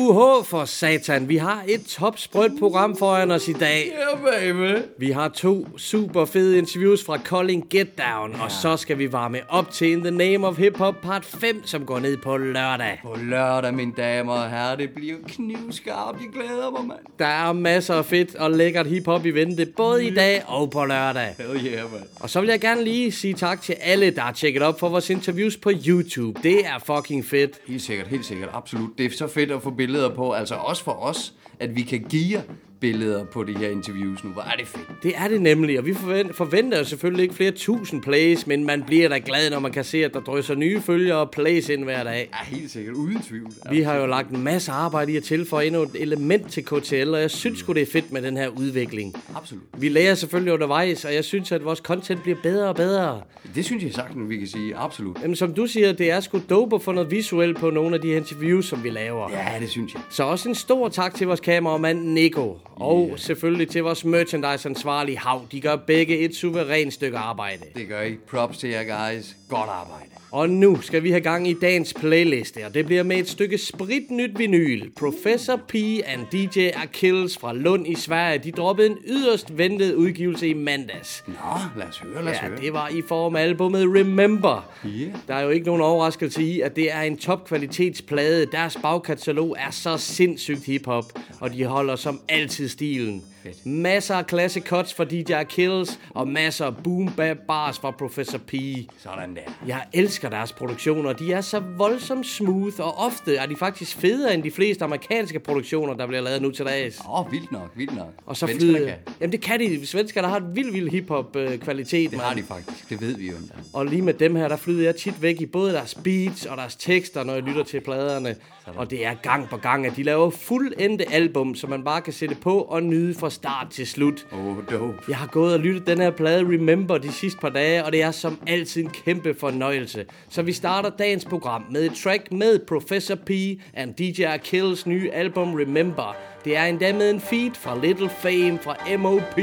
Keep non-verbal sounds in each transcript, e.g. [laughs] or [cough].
Uho for satan. Vi har et topsprødt program foran os i dag. Ja, baby. Vi har to super fede interviews fra Calling Get Down, og så skal vi varme op til In the Name of Hip Hop part 5, som går ned på lørdag. På lørdag, mine damer og herrer, det bliver knivskarpt. Jeg glæder mig, mand. Der er masser af fedt og lækkert hiphop i vente, både i dag og på lørdag. Hell yeah, mand. Og så vil jeg gerne lige sige tak til alle, der har tjekket op for vores interviews på YouTube. Det er fucking fedt. Helt sikkert, helt sikkert, absolut. Det er så fedt at få billeder på, altså også for os, at vi kan give billeder på de her interviews nu. Hvor er det fedt. Det er det nemlig, og vi forventer, jo selvfølgelig ikke flere tusind plays, men man bliver da glad, når man kan se, at der drysser nye følgere og plays ind hver dag. Ja, helt sikkert, uden tvivl. Vi har jo lagt en masse arbejde i at tilføje endnu et element til KTL, og jeg synes sgu, det er fedt med den her udvikling. Absolut. Vi lærer selvfølgelig undervejs, og jeg synes, at vores content bliver bedre og bedre. Det synes jeg sagtens, vi kan sige. Absolut. Jamen, som du siger, det er sgu dope at få noget visuelt på nogle af de her interviews, som vi laver. Ja, det synes jeg. Så også en stor tak til vores kameramand Nico. Og selvfølgelig til vores merchandise-ansvarlige Hav. De gør begge et suverænt stykke arbejde. Det gør I. Props til jer, guys. Godt arbejde. Og nu skal vi have gang i dagens playliste, og det bliver med et stykke spritnyt vinyl. Professor P and DJ Achilles fra Lund i Sverige, de droppede en yderst ventet udgivelse i mandags. Nå, lad os høre, lad os Ja, høre. det var i form af albumet Remember. Yeah. Der er jo ikke nogen overraskelse i, at det er en topkvalitetsplade. Deres bagkatalog er så sindssygt hiphop, og de holder som altid stilen. Fedt. Masser af klasse cuts fra DJ Kills, og masser af boom bap bars fra Professor P. Sådan der. Jeg elsker deres produktioner. De er så voldsomt smooth, og ofte er de faktisk federe end de fleste amerikanske produktioner, der bliver lavet nu til dags. Åh, oh, vildt nok, vildt nok. Og så flyder... Jamen det kan de. Svenskerne har et vild, vild hiphop-kvalitet. Det har de faktisk. Det ved vi jo endda. Og lige med dem her, der flyder jeg tit væk i både deres beats og deres tekster, når jeg lytter til pladerne. Og det er gang på gang, at de laver fuldendte album, som man bare kan sætte på og nyde fra start til slut. Oh, dope. Jeg har gået og lyttet den her plade Remember de sidste par dage, og det er som altid en kæmpe fornøjelse. Så vi starter dagens program med et track med Professor P and DJ Kills nye album Remember. Det er endda med en feed fra Little Fame fra MOP.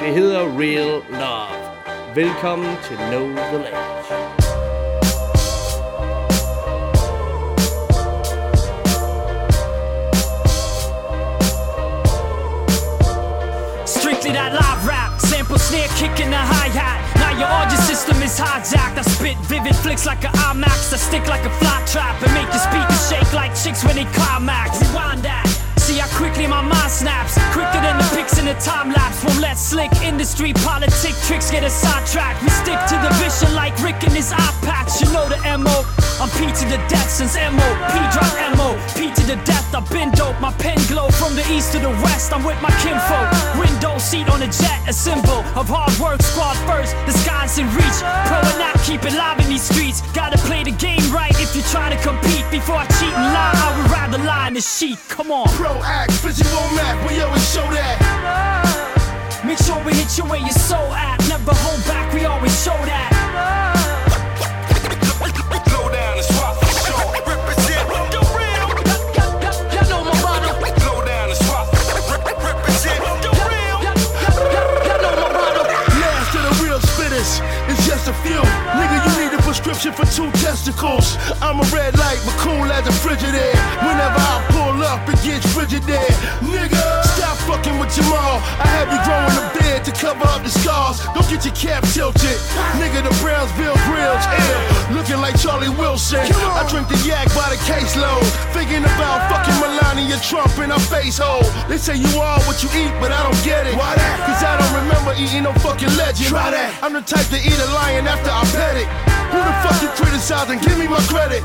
Det hedder Real Love. Velkommen til Know The Ledge. That live rap, sample snare kicking the hi hat. Now your audio system is hijacked. I spit vivid flicks like an IMAX. I stick like a fly trap and make your speakers shake like chicks when they climax. Rewind that. See how quickly my mind snaps. Quicker than the pics in the time lapse. Won't let slick industry politic tricks get us sidetracked. We stick to the vision like Rick and his eye patch. You know the MO. I'm P to the death since MO. P drop MO. P to the death. I've been dope. My pen glow from the east to the west. I'm with my kinfolk. Window seat on a jet. A symbol of hard work. Squad first. The sky's in reach. Pro and not keep it live in these streets. Gotta play the game right if you try to compete. Before I cheat and lie, I would rather lie in the sheet. Come on. Pro act, visual map, we always show that. Make sure we hit you where your soul at. Never hold back, we always show that. Slow down, rock for sure. Represent the real. Y'all know my motto. Slow down, rock. Represent the real. Y'all know my motto. Last of the real spitters, it's just a few. Nigga, you need a prescription for two testicles. I'm a red light, but cool as a Frigidaire. Whenever I pull up, it gets frigid there. Nigga, stop fucking with Jamal. I have you growing a beard to cover up the scars. Don't get your cap tilted. Nigga, the Brownsville Grills ill. Looking like Charlie Wilson. I drink the yak by the caseload. Thinking about fucking Melania Trump in her face hole. They say you are what you eat, but I don't get it. Why that? Cause I don't remember eating no fucking legend. Try that. I'm the type to eat a lion after I pet it. Who the fuck you criticizing? Give me my credit.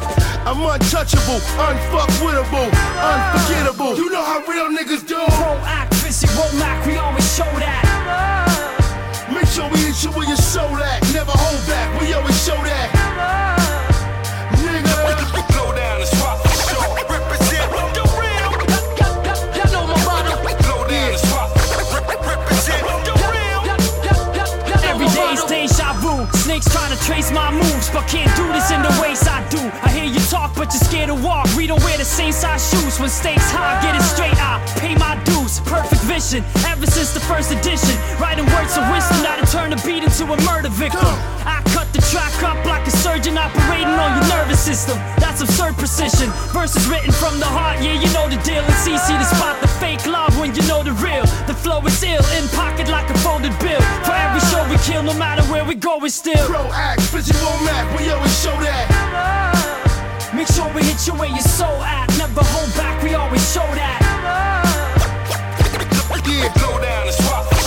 I'm untouchable, unfuckwittable, unforgettable. You know how real niggas do. Pro act, physical Mac, we always show that. Make sure we hit you where your soul at. Never hold back, snakes trying to trace my moves, but can't do this in the ways I do. I hear you talk, but you're scared to walk. We don't wear the same size shoes. When stakes high, get it straight. I pay my dues. Perfect vision, ever since the first edition. Writing words of wisdom that'll turn a beat into a murder victim. I the track up like a surgeon operating on your nervous system. That's absurd precision. Verses written from the heart, yeah, you know the deal. It's easy to spot the fake love when you know the real. The flow is ill, in pocket like a folded bill. For every show we kill, no matter where we go, it's still. Pro act, visual map, we always show that. Make sure we hit you where your soul at. Never hold back, we always show that. Yeah, blow down and swap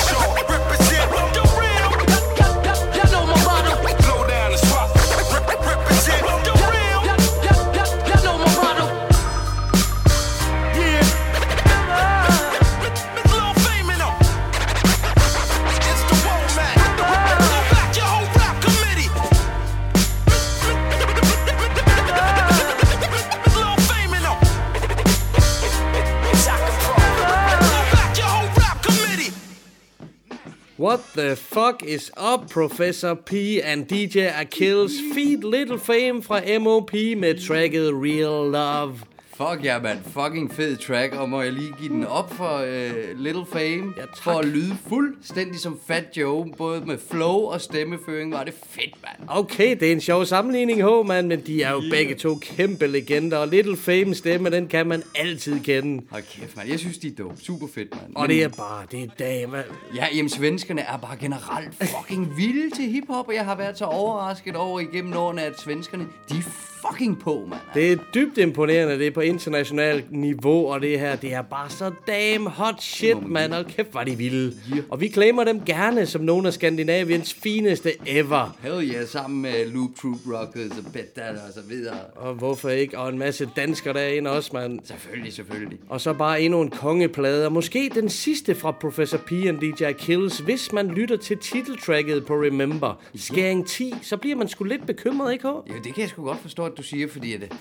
What the fuck is up, Professor P and DJ Akills Feed Little Fame fra MOP med tracket Real Love. Fuck ja, mand. Fucking fed track. Og må jeg lige give den op for uh, Little Fame? Ja, tak. For at lyde fuldstændig som Fat Joe. Både med flow og stemmeføring var det fedt, mand. Okay, det er en sjov sammenligning, H, man, men de er jo begge to kæmpe legender, og Little Fame stemme, den kan man altid kende. Hold kæft, mand. Jeg synes, de er dope. Super fedt, mand. Og det er bare, det er dame. Ja, jamen svenskerne er bare generelt fucking vilde til hiphop, og jeg har været så overrasket over igennem årene, at svenskerne, de fucking på, mand. Det er dybt imponerende, det er på internationalt niveau, og det her, det er bare så damn hot shit, man. Og kæft, var de vilde. Og vi claimer dem gerne som nogle af Skandinaviens fineste ever. Hell yeah, sammen med Loop Troop Rockers og Petal og så videre. Og hvorfor ikke? Og en masse danskere derinde også, mand. Selvfølgelig, selvfølgelig. Og så bare endnu en kongeplade, og måske den sidste fra Professor P and DJ Kills. Hvis man lytter til titeltracket på Remember, Skæring 10, så bliver man sgu lidt bekymret, ikke? Ja, det kan jeg sgu godt forstå, du siger, fordi at,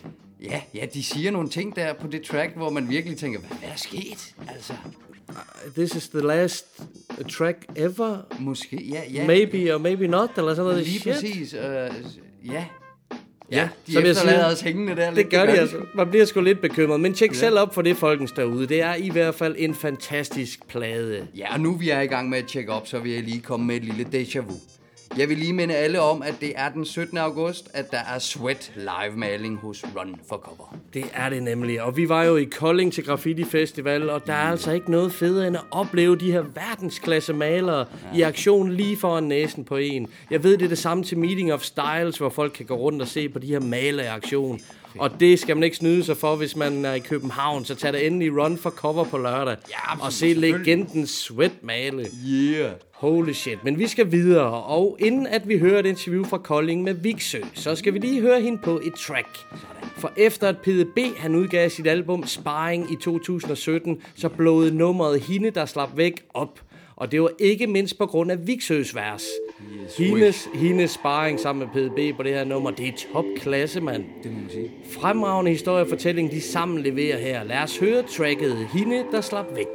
ja, ja, de siger nogle ting der på det track, hvor man virkelig tænker, hvad, hvad er der sket? Altså, This is the last track ever. måske, ja, ja. Maybe or maybe not, eller sådan noget Lige shit. præcis, øh, ja. Ja, Ja, de som jeg siger, os hængende der. Det lidt, gør de altså. Man bliver sgu lidt bekymret. Men tjek ja. selv op for det, folkens derude. Det er i hvert fald en fantastisk plade. Ja, og nu vi er i gang med at tjekke op, så vil jeg lige komme med et lille déjà vu. Jeg vil lige minde alle om, at det er den 17. august, at der er Sweat live-maling hos Run for Cover. Det er det nemlig. Og vi var jo i Kolding til Graffiti Festival, og der er altså ikke noget federe end at opleve de her verdensklasse malere ja. i aktion lige foran næsen på en. Jeg ved, det er det samme til Meeting of Styles, hvor folk kan gå rundt og se på de her malere i aktion. Og det skal man ikke snyde sig for, hvis man er i København. Så tag da endelig Run for Cover på lørdag. Ja, og se legenden Sweat male. Yeah. Holy shit. Men vi skal videre, og inden at vi hører et interview fra Kolding med Viksø, så skal vi lige høre hende på et track. For efter at PDB han udgav sit album Sparring i 2017, så blåede nummeret Hende, der slap væk op. Og det var ikke mindst på grund af Viksøs vers. Hendes, hendes sparring sammen med PDB på det her nummer, det er topklasse, mand. Det må man sige. Fremragende historiefortælling, de sammen leverer her. Lad os høre tracket Hende, der slap væk.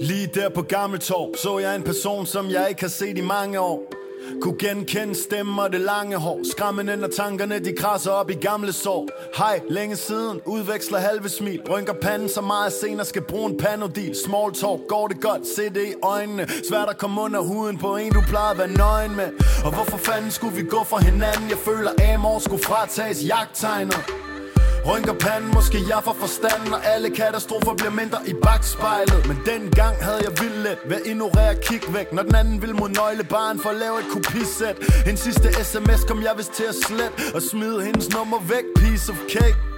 Lige der på Gammeltorv så jeg en person, som jeg ikke har set i mange år. Kunne genkende stemmer det lange hår. Skræmmende når tankerne de krasser op i gamle sår. Hej, længe siden, udveksler halve smil. Rynker panden så meget senere skal bruge en panodil. Small talk, går det godt, se det i øjnene. Svært at komme under huden på en du plejer at være nøgen med. Og hvorfor fanden skulle vi gå fra hinanden? Jeg føler Amor skulle fratages jagttegnet. Rynker panden, måske jeg får forstanden Og alle katastrofer bliver mindre i bagspejlet. Men dengang havde jeg vildt let ved at ignorere kig væk Når den anden vil mod nøglebaren for at lave et kopisæt. En sidste sms kom jeg vist til at slet Og smide hendes nummer væk, piece of cake.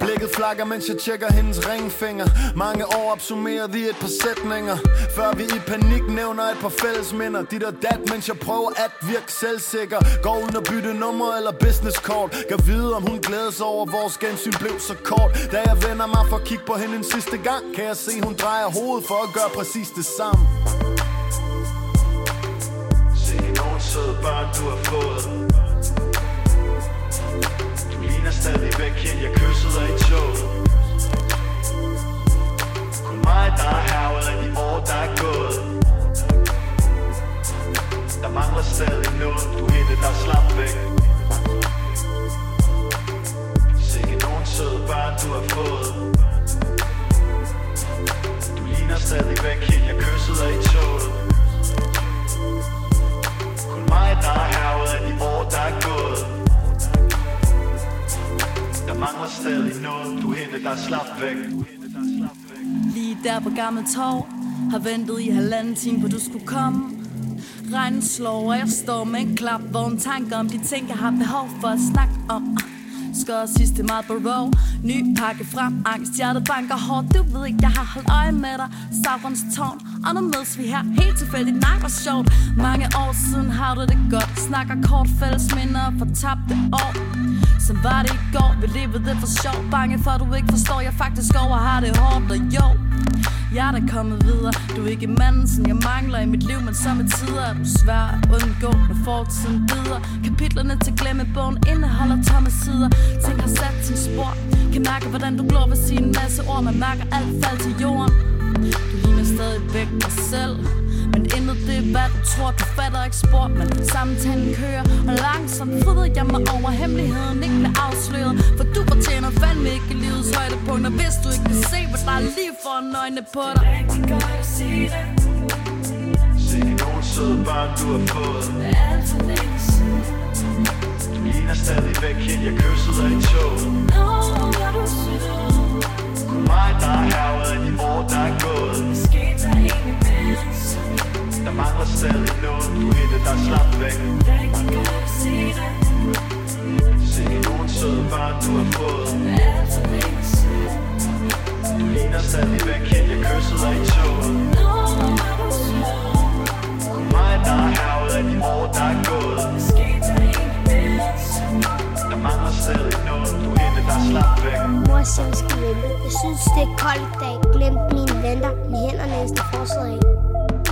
Blikket flakker, mens jeg tjekker hendes ringfinger. Mange år opsummeret i et par sætninger. Før vi i panik nævner et par fællesminder. Dit og dat, mens jeg prøver at virke selvsikker. Går uden at bytte nummer eller business card. Kan vide, om hun glæder sig over, vores gensyn blev så kort. Da jeg vender mig for at kigge på hende en sidste gang Kan jeg se, hun drejer hovedet for at gøre præcis det samme. Se nogle søde børn, du har fået stadig væk hjem Jeg kyssede dig i toget Kun mig der er hervet af de år der er gået. Der mangler stadig noget Du hende der slap væk. Sikke nogen søde børn du har fået Lige der på Gamle Torv Har ventet i halvanden time på du skulle komme. Regnen slår, og jeg står med en klap Vågen tanker om de ting, jeg har behov for at snakke om. Skød sidste meget på row. Ny pakke frem, angst, hjertet banker hårdt. Du ved ikke, jeg har holdt øje med dig. Savrens tårn, og nu mødes vi her. Helt tilfældigt, nej hvor sjovt. Mange år siden har du det godt. Snakker kort fælles minder for tabte år. Som var det i går, vi levede det for sjov. Bange for du ikke forstår, jeg faktisk over har det hårdt Og jo, jeg er da kommet videre. Du er ikke manden, som jeg mangler i mit liv Men som i tider er du svær at undgå Når fortiden bider. Kapitlerne til glemmebogen indeholder tomme sider. Ting har sat sin spor. Kan mærke, hvordan du glår ved sine masse ord. Man mærker alt fald til jorden. Du ligner stadig væk dig selv. Men intet det er hvad du tror. Du fatter ikke spor Men samtalen kører. Og langsomt fryder jeg mig over Hemmeligheden ikke bliver afsløret. For du fortjener fandme ikke livets højdepunkter Hvis du ikke kan se Hvad der er lige foran øjnene på dig. Det er rigtig godt at sige det. Sikke søde børn du har fået. Det er alt for længe siden. Du ligner stadigvæk hende jeg kyssede af i toget mig der er hervet af de år der er gået. Måske der egentlig mindst Der mangler stadig noget Du er hende der slap væk. Det er rigtig godt sige det Sikke nogle søde børn du har fået. Det alt for længe siden Du ligner stadigvæk hende jeg kyssede af i toget. Nå, hvor du sød Kun mig der er hervet af de år der er Mor siger, vi skal vente. Jeg synes, det er koldt i dag. Glemt mine venter i hænderne, hvis der forsæder af.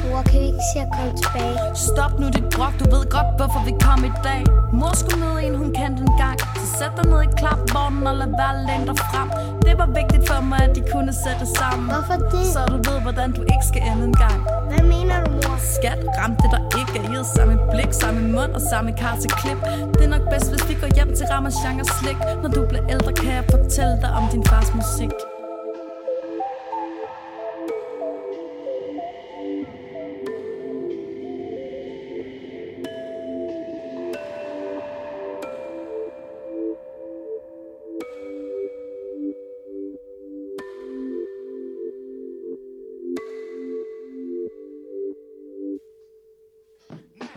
Mor, kan vi ikke se at komme tilbage? Stop nu dit brok, du ved godt, hvorfor vi kom i dag Mor skulle møde en, hun kendte en gang Så sæt dig ned i klapvognen og lad være læne dig frem Det var vigtigt for mig, at de kunne sætte sammen Hvorfor det? Så du ved, hvordan du ikke skal ende en gang Hvad mener du, mor? Skat ramte der ikke er samme blik, samme mund og samme kar til klip. Det er nok bedst, hvis vi går hjem til Ramachan og slik. Når du bliver ældre, kan jeg fortælle dig om din fars musik.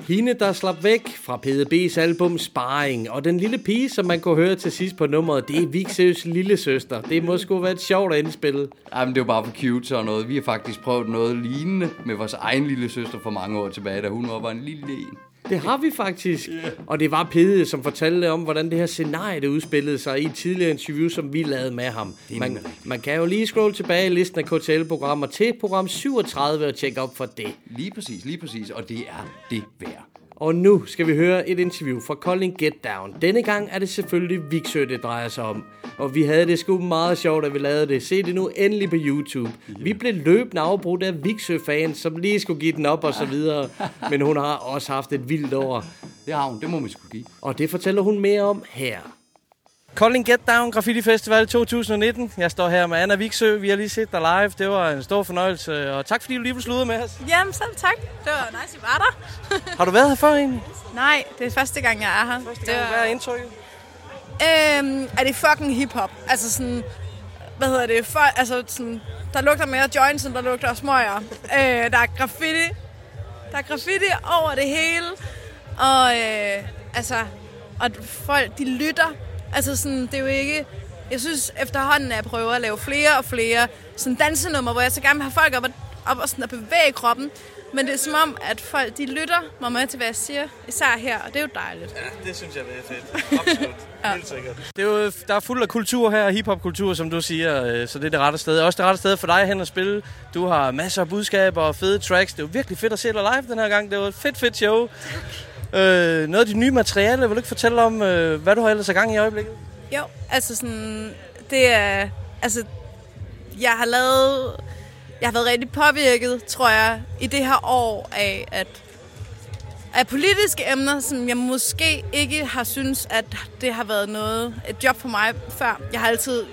Hende, der slap væk fra PDB's album Sparring, og den lille pige, som man kunne høre til sidst på nummeret, det er Vigsøs lille søster. Det må sgu være et sjovt at indspille. Jamen, det var bare for cute og noget. Vi har faktisk prøvet noget lignende med vores egen lille søster for mange år tilbage, da hun var bare en lille en. Det har vi faktisk. Og det var Pede, som fortalte om, hvordan det her scenarie det udspillede sig i et tidligere interview, som vi lavede med ham. Man, man kan jo lige scrolle tilbage i listen af KTL-programmer til program 37 og tjekke op for det. Lige præcis, lige præcis. Og det er det værd. Og nu skal vi høre et interview fra Colin Get Down. Denne gang er det selvfølgelig Vigsø, det drejer sig om. Og vi havde det sgu meget sjovt, at vi lavede det. Se det nu endelig på YouTube. Vi blev løbende afbrudt af Vigsø-fans, som lige skulle give den op og så videre. Men hun har også haft et vildt år. Det har hun, det må man skulle give. Og det fortæller hun mere om her. Colin Get Down Graffiti Festival 2019. Jeg står her med Anna Viksø. Vi har lige set dig live. Det var en stor fornøjelse. Og tak fordi du lige vil slutte med os. Jamen, selv tak. Det var nice, I var der. Har du været her før egentlig? Nej, det er første gang, jeg er her. Første det gang. Hvad er indtrykket? Øhm, er det fucking hiphop? Altså sådan, hvad hedder det? For, altså sådan, der lugter mere joints, end der lugter smøger. Øh, der er graffiti. Der er graffiti over det hele. Og øh, altså, og folk, de lytter. Altså sådan, det er jo ikke... Jeg synes efterhånden, at jeg prøver at lave flere og flere sådan dansenummer, hvor jeg så gerne vil have folk op og, op og, sådan at bevæge kroppen. Men det er som om, at folk de lytter mig med til, hvad jeg siger. Især her, og det er jo dejligt. Ja, det synes jeg, det er fedt. [laughs] Absolut. ja. Helt sikkert. Det er jo, der er fuld af kultur her, hiphop-kultur, som du siger, øh, så det er det rette sted. Også det rette sted for dig hen at spille. Du har masser af budskaber og fede tracks. Det er jo virkelig fedt at se dig live den her gang. Det var et fedt, fedt show. Øh, noget af dit nye materiale, vil du ikke fortælle om, øh, hvad du har ellers i gang i øjeblikket? Jo, altså sådan, det er, altså, jeg har lavet, jeg har været rigtig påvirket, tror jeg, i det her år af, at af politiske emner, som jeg måske ikke har synes, at det har været noget, et job for mig før. Jeg har altid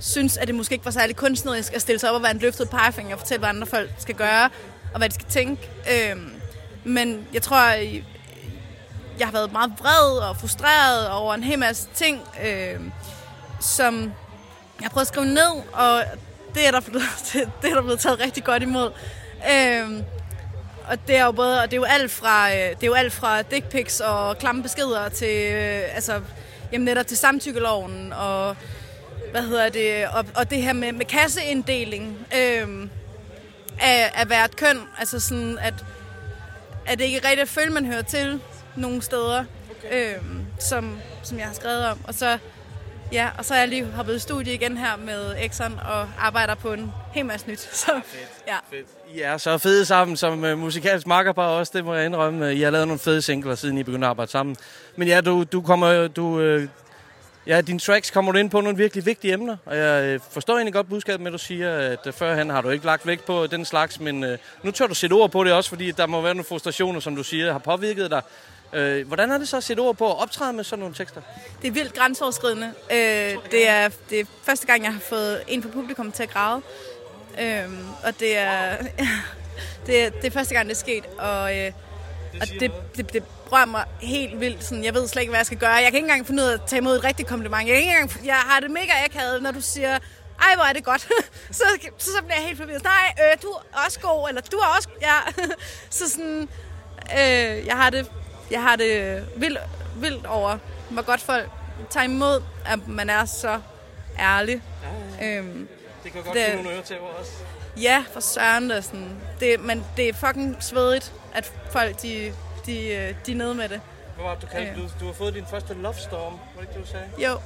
synes, at det måske ikke var særlig kunstnerisk at stille sig op og være en løftet pegefinger og fortælle, hvad andre folk skal gøre, og hvad de skal tænke. Øhm, men jeg tror, jeg har været meget vred og frustreret over en hel masse ting, øh, som jeg prøver at skrive ned, og det er der blevet, [laughs] det er der blevet taget rigtig godt imod. Øh, og det er jo både, og det er jo alt fra, øh, det er jo alt fra dick pics og klamme beskeder til, øh, altså, jamen netop til samtykkeloven og, hvad hedder det, og, og det her med, med kasseinddeling øh, af, af hvert køn, altså sådan, at, at det ikke er rigtigt at føle, man hører til nogle steder, okay. øhm, som, som jeg har skrevet om. Og så, ja, og så er jeg lige hoppet i studie igen her med Exxon og arbejder på en hel masse nyt. [laughs] Så, ja. Fedt. I er så fede sammen som uh, musikalsk makkerpar også, det må jeg indrømme. I har lavet nogle fede singler, siden I begyndte at arbejde sammen. Men ja, du, du kommer, du, uh, ja, dine tracks kommer du ind på nogle virkelig vigtige emner, og jeg uh, forstår egentlig godt budskabet med, at du siger, at uh, førhen har du ikke lagt vægt på den slags, men nu tør du sætte ord på det også, fordi der må være nogle frustrationer, som du siger, har påvirket dig. Øh, hvordan er det så at sætte ord på at optræde med sådan nogle tekster? Det er vildt grænseoverskridende. Øh, det, er, det er første gang, jeg har fået en fra publikum til at græde. Øh, og det er, [laughs] det, er, det er første gang, det er sket, og, øh, og det, det, det rører mig helt vildt. Sådan, jeg ved slet ikke, hvad jeg skal gøre. Jeg kan ikke engang finde ud af at tage imod et rigtigt kompliment. Jeg, kan ikke engang, jeg har det mega akavet, når du siger, ej, hvor er det godt. [laughs] så, så, så bliver jeg helt forvirret. Nej, øh, du er også god, eller du er også... Ja. [laughs] så sådan, øh, jeg har det, jeg har det vildt, vildt over, hvor godt folk tager imod, at man er så ærlig. Ja, ja. Øhm, det kan godt det, nogle øre til også. Ja, for søren det sådan. Det, men det er fucking svedigt, at folk de, de, øh, de er nede med det. Hvad var det, du kaldte øh. du, du har fået din første love storm, var det ikke, du sagde? Jo.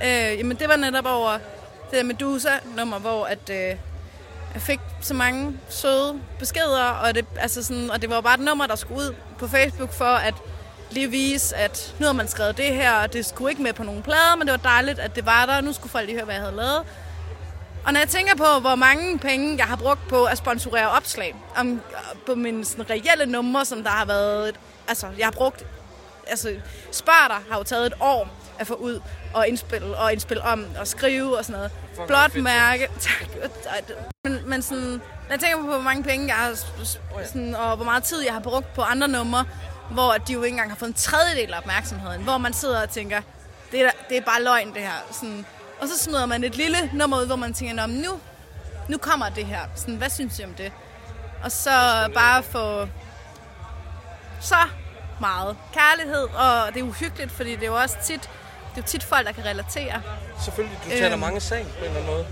Ja, ja. Øh, jamen, det var netop over det der Medusa-nummer, hvor at, øh, jeg fik så mange søde beskeder, og det, altså sådan, og det var bare et nummer, der skulle ud på Facebook for at lige vise, at nu har man skrevet det her, og det skulle ikke med på nogen plader, men det var dejligt, at det var der, og nu skulle folk lige høre, hvad jeg havde lavet. Og når jeg tænker på, hvor mange penge jeg har brugt på at sponsorere opslag, om, på mine sådan, reelle numre, som der har været... Et, altså, jeg har brugt... Altså, Sparta har jo taget et år at få ud og indspille, og indspille om og skrive og sådan noget. Blot mærke. [laughs] men, men sådan, når jeg tænker på, hvor mange penge jeg har, sådan, og hvor meget tid jeg har brugt på andre numre, hvor de jo ikke engang har fået en tredjedel af opmærksomheden, hvor man sidder og tænker, det er, det er bare løgn det her. Sådan, og så smider man et lille nummer ud, hvor man tænker, nu, nu kommer det her. Sådan, hvad synes I om det? Og så bare få så meget kærlighed, og det er uhyggeligt, fordi det er jo også tit, det er jo tit folk, der kan relatere. Selvfølgelig, du taler øhm, mange sag på en eller anden måde.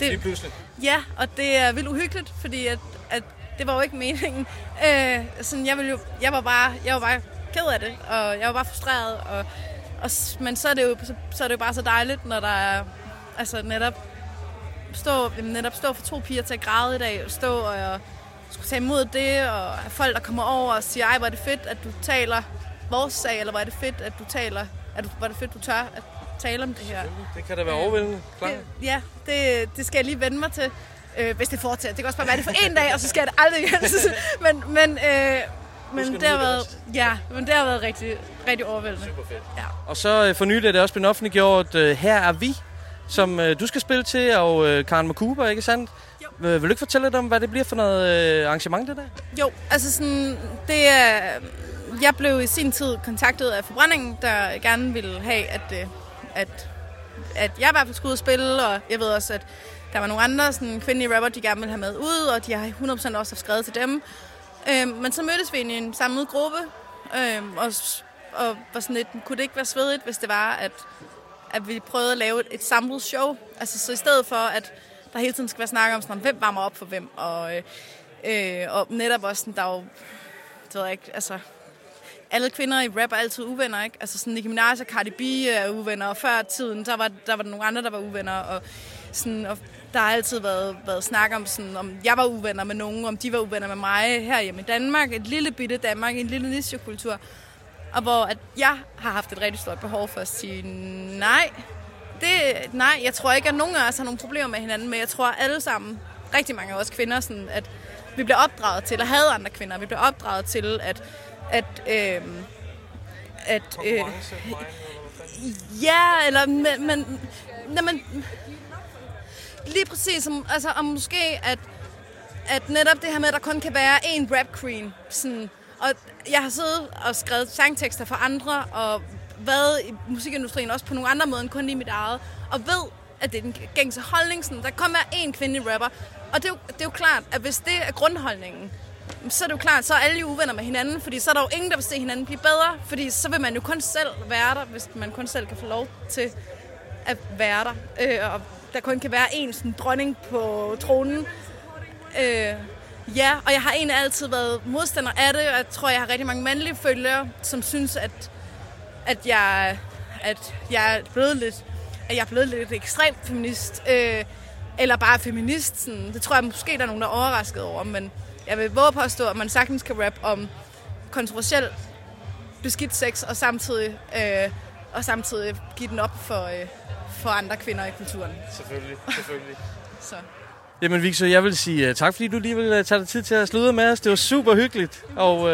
Det, Lige pludselig. Ja, og det er vildt uhyggeligt, fordi at, at det var jo ikke meningen. [laughs] Øh, sådan, jeg, ville jo, jeg, var bare, jeg var bare ked af det, og jeg var bare frustreret, og og, men så er, det jo, så, så er det jo bare så dejligt, når der er altså netop stå, netop stå for to piger til at græde i dag, og stå og skulle tage imod det, og folk, der kommer over og siger, ej, hvor er det fedt, at du taler vores sag, eller hvor er det fedt, at du taler, at er det fedt, du tør at tale om det her. Det kan da være overvældende, klar. Det, ja, det, det skal jeg lige vende mig til, øh, hvis det fortsætter. Det kan også bare være det for en dag, og så skal jeg det aldrig igen. [laughs] men, men, øh, men det har været, ja, men det har været rigtig, rigtig overvældende. Super fedt. Ja. Og så øh, for nylig er det også blevet offentliggjort, øh, Her er vi, som øh, du skal spille til, og øh, Karen McCooper, ikke sandt? Jo. Vil du ikke fortælle lidt om, hvad det bliver for noget øh, arrangement, det der? Jo, altså sådan, det er... Jeg blev i sin tid kontaktet af forbrændingen, der gerne ville have, at, øh, at, at jeg i hvert fald skulle ud og spille, og jeg ved også, at der var nogle andre sådan, kvindelige rapper, de gerne ville have med ud, og de har 100% også skrevet til dem. Øh, men så mødtes vi i en samlet gruppe, øh, og, og var sådan lidt, kunne det ikke være svedigt, hvis det var, at, at vi prøvede at lave et, et samlet show? Altså så i stedet for, at der hele tiden skal være snak om, sådan, hvem varmer op for hvem, og, øh, øh og netop også, sådan, der er jo, det ved jeg ikke, altså, alle kvinder i rap er altid uvenner, ikke? Altså sådan Nicki Minaj og Cardi B er uvenner, og før tiden, der var, der var der nogle andre, der var uvenner, og, sådan, og der har altid været, været snak om, sådan, om jeg var uvenner med nogen, om de var uvenner med mig her hjemme i Danmark. Et lille bitte Danmark, en lille nichekultur. Og hvor at jeg har haft et rigtig stort behov for at sige nej. Det, nej, jeg tror ikke, at nogen af os har nogle problemer med hinanden, men jeg tror alle sammen, rigtig mange af os kvinder, sådan, at vi bliver opdraget til at have andre kvinder. Vi bliver opdraget til at at øh, at øh, ja, eller men, men, men lige præcis, som, altså, og måske at, at netop det her med, at der kun kan være én rap queen, sådan, og jeg har siddet og skrevet sangtekster for andre, og været i musikindustrien også på nogle andre måder end kun i mit eget, og ved, at det er den gængse holdning. Sådan, der kun én kvindelig rapper. Og det er, jo, det er jo klart, at hvis det er grundholdningen, så er det jo klart, så er alle jo uvenner med hinanden, fordi så er der jo ingen, der vil se hinanden blive bedre, fordi så vil man jo kun selv være der, hvis man kun selv kan få lov til at være der. Øh, og der kun kan være én sådan, dronning på tronen. Øh, ja, og jeg har egentlig altid været modstander af det, og jeg tror, jeg har rigtig mange mandlige følgere, som synes, at, at, jeg, at jeg er blevet lidt at jeg er blevet lidt ekstrem feminist, øh, eller bare feminist. Sådan. Det tror jeg måske, der er nogen, der er overrasket over, men jeg vil våge påstå, at man sagtens kan rap om kontroversiel beskidt sex, og samtidig, øh, og samtidig give den op for, øh, for andre kvinder i kulturen. Selvfølgelig, selvfølgelig. [laughs] Så. Jamen Victor, jeg vil sige uh, tak, fordi du lige vil uh, tage dig tid til at slutte med os. Det var super hyggeligt, og uh,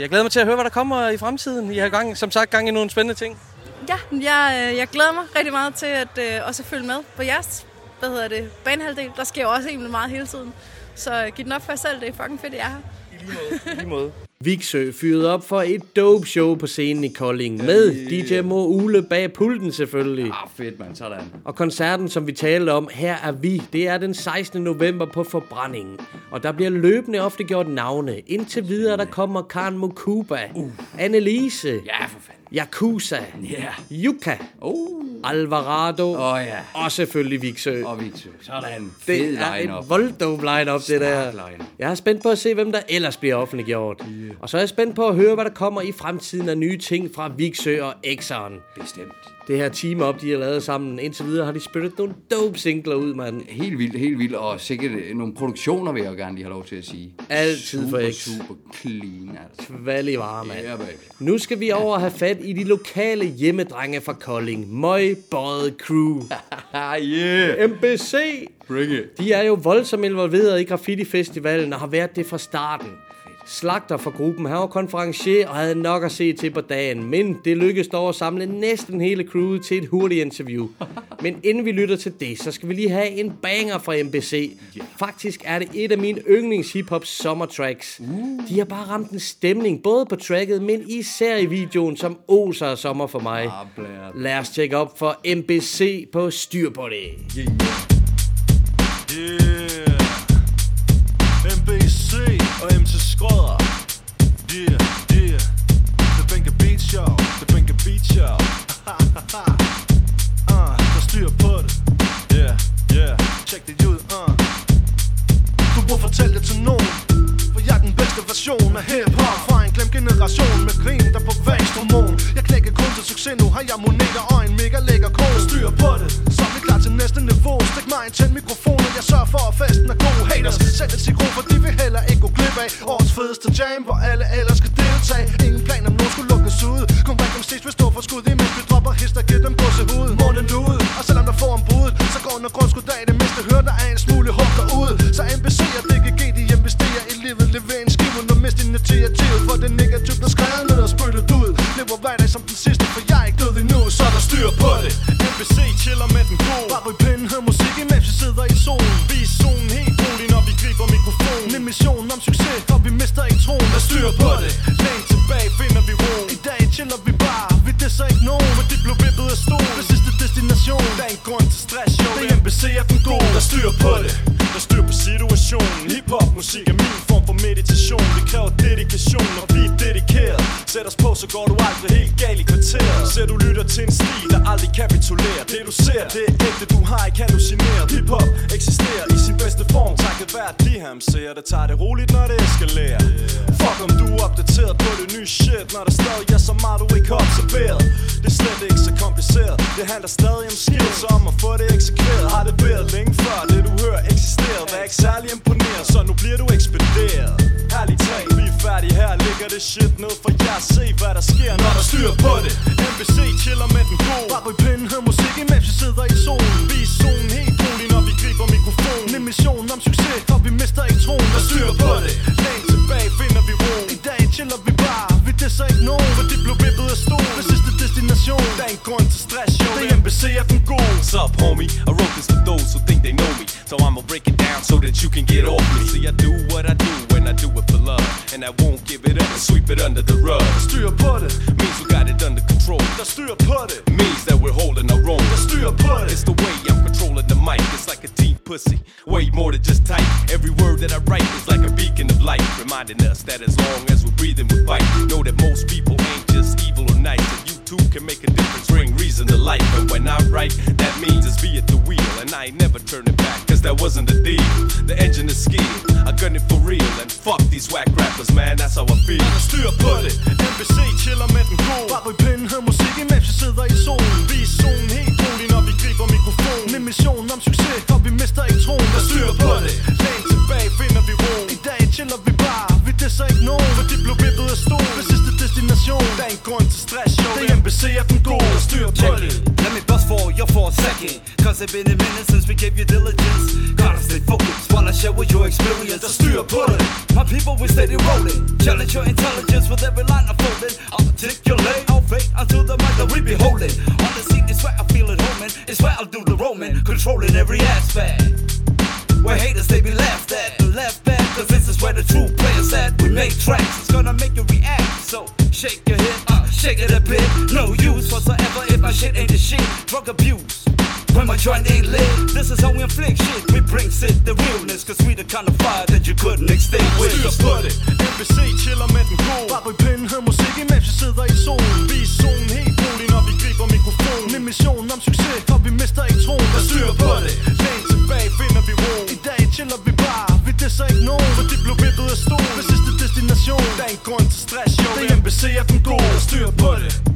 jeg glæder mig til at høre, hvad der kommer i fremtiden. I har gang, som sagt gang i nogle spændende ting. Ja, jeg, øh, jeg glæder mig rigtig meget til at øh, også følge med på jeres hvad hedder det, banehalvdel. Der sker jo også egentlig meget hele tiden. Så giv den op for jer selv, det er fucking fedt, jeg er her. I lige måde. I lige måde. [laughs] Vigsø fyrede op for et dope show på scenen i Kolding med DJ Mo Ule bag pulten selvfølgelig. Ah, fedt mand, sådan. Og koncerten, som vi talte om, her er vi. Det er den 16. november på Forbrændingen. Og der bliver løbende ofte gjort navne. Indtil videre, der kommer Karen Mokuba, uh. Annelise, Ja, for fanden. Yakuza, Ja. Yuka, Oh. Alvarado Åh ja. og selvfølgelig Vigsø. Og Victor. Sådan. Det Fed er line-up. et volddope line-up, det der. Line. Jeg er spændt på at se, hvem der ellers bliver offentliggjort. Og så er jeg spændt på at høre, hvad der kommer i fremtiden af nye ting fra Vigsø og Exxon. Bestemt. Det her team op, de har lavet sammen. Indtil videre har de spyttet nogle dope singler ud, mand. Helt vildt, helt vildt. Og sikkert øh, nogle produktioner, vil jeg gerne lige have lov til at sige. Altid for super, X. super clean, altså. Kvallig vare, mand. Ja, baby. Nu skal vi over og have fat i de lokale hjemmedrenge fra Kolding. Møg Bøjet Crew. Ah, [laughs] yeah. MBC. Bring it. De er jo voldsomt involveret i Graffiti-festivalen og har været det fra starten. Slagter for gruppen, han var konferencier og havde nok at se til på dagen, men det lykkedes dog at samle næsten hele crewet til et hurtigt interview. Men inden vi lytter til det, så skal vi lige have en banger fra MBC. Faktisk er det et af mine yndlings hiphop sommertracks. De har bare ramt en stemning, både på tracket, men især i videoen, som oser af sommer for mig. Ah. Lad os tjekke op for MBC på styr på det. Yeah. MBC og MC Skrøder. Yeah, yeah. The Bænke Beat Show. The Bænke Beat Show. [laughs] uh, der styr på det. Yeah, yeah. Check det ud, uh. Du burde fortælle det til nogen for jeg er den bedste version af hiphop. Fra en glemt generation med grin der på væksthormon Jeg knækker kun til succes, nu har jeg moneter og en mega lækker kone Styr på det, så er vi klar til næste niveau. Stik mig en tænd mikrofon, og jeg sørger for at festen er god. Haters, sæt et sikro, for de vil heller ikke gå glip af. Årets fedeste jam, hvor alle ellers skal deltage. Ingen plan om nogen skulle lukkes ud. Kom back om stage, vil stå for skud Imens vi dropper hist og giver dem gåsehud. Månen ud, og selvom der får en brud Så går under grundskud dag, det mindste hører der er en smule hug ud. Så NBC'er some consistency. Pussy. Way more than just tight. Every word that I write is like a beacon of light. Reminding us that as long as we're breathing, we fight. Know that most people ain't just evil or nice. And you too can make a difference, bring reason to life. And when I write, that means it's be at the wheel. And I ain't never turning back, cause that wasn't the deal. The engine is skill. I gun it for real. And fuck these whack rappers, man. That's how I feel. Styr på det, NBC chiller med den gode Bare ryg pinden, hør jo Det er NBC er den gode, der styr på Check det it. Let me bust for you for a second. Cause it's been a minute since we gave you diligence. Gotta stay focused while I share with your experience. Der styr på det, My people, we steady rolling. Challenge your intelligence with every line I'm folding. Articulate our fate until the mic that we be holding. On the scene is where I feel it homing. It's where I'll do the roaming. Controlling every aspect. Where haters they be laughed at, left back, cause this is where the true players at. We make tracks, it's gonna make you react. So shake your head, it a bit. No use whatsoever if my shit ain't the shit. Drug abuse. When my joint ain't lit, this is how we inflict shit. We bring shit the realness, cause we the kind of fire that you couldn't extinguish. styr på det NBC chiller med den destination en grund til stress, jo. Det er NBC er den gode, styr på det.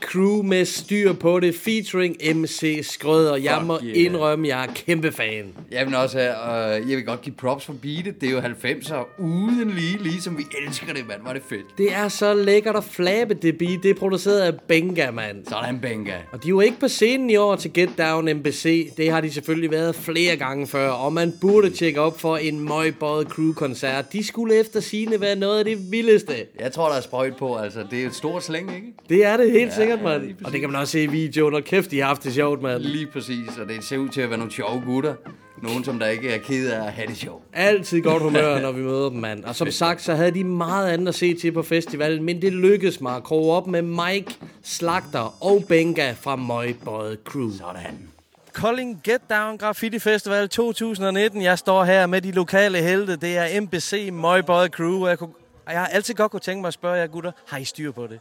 Crew med styr på det, featuring MC Skrøder. Jeg Fuck må yeah. indrømme, jeg er kæmpe fan. Jeg vil også øh, jeg vil godt give props for beatet. Det er jo 90'er uden lige, ligesom vi elsker det, mand. Var det fedt. Det er så lækkert at flabe det beat. Det er produceret af Benga, mand. Sådan, Benga. Og de er jo ikke på scenen i år til Get Down MBC. Det har de selvfølgelig været flere gange før. Og man burde tjekke op for en Møgbøjet Crew-koncert. De skulle efter sine være noget af det vildeste. Jeg tror, der er sprøjt på, altså. Det er et stort slæng, ikke? Det er det helt Ja, sikkert, ja, mand. præcis. og det kan man også se i videoen. Og kæft, de har haft det sjovt, mand. Lige præcis, og det ser ud til at være nogle sjove gutter. Nogen, som der ikke er ked af at have det sjovt. Altid godt humør, [laughs] når vi møder dem, mand. Og som sagt, så havde de meget andet at se til på festivalen, men det lykkedes mig at kroge op med Mike, Slagter og Benga fra Møgbøjet Crew. Sådan. Kolding Get Down Graffiti Festival 2019. Jeg står her med de lokale helte. Det er MBC Møgbøjet Crew. Jeg, kunne, jeg har altid godt kunne tænke mig at spørge jer gutter, har I styr på det?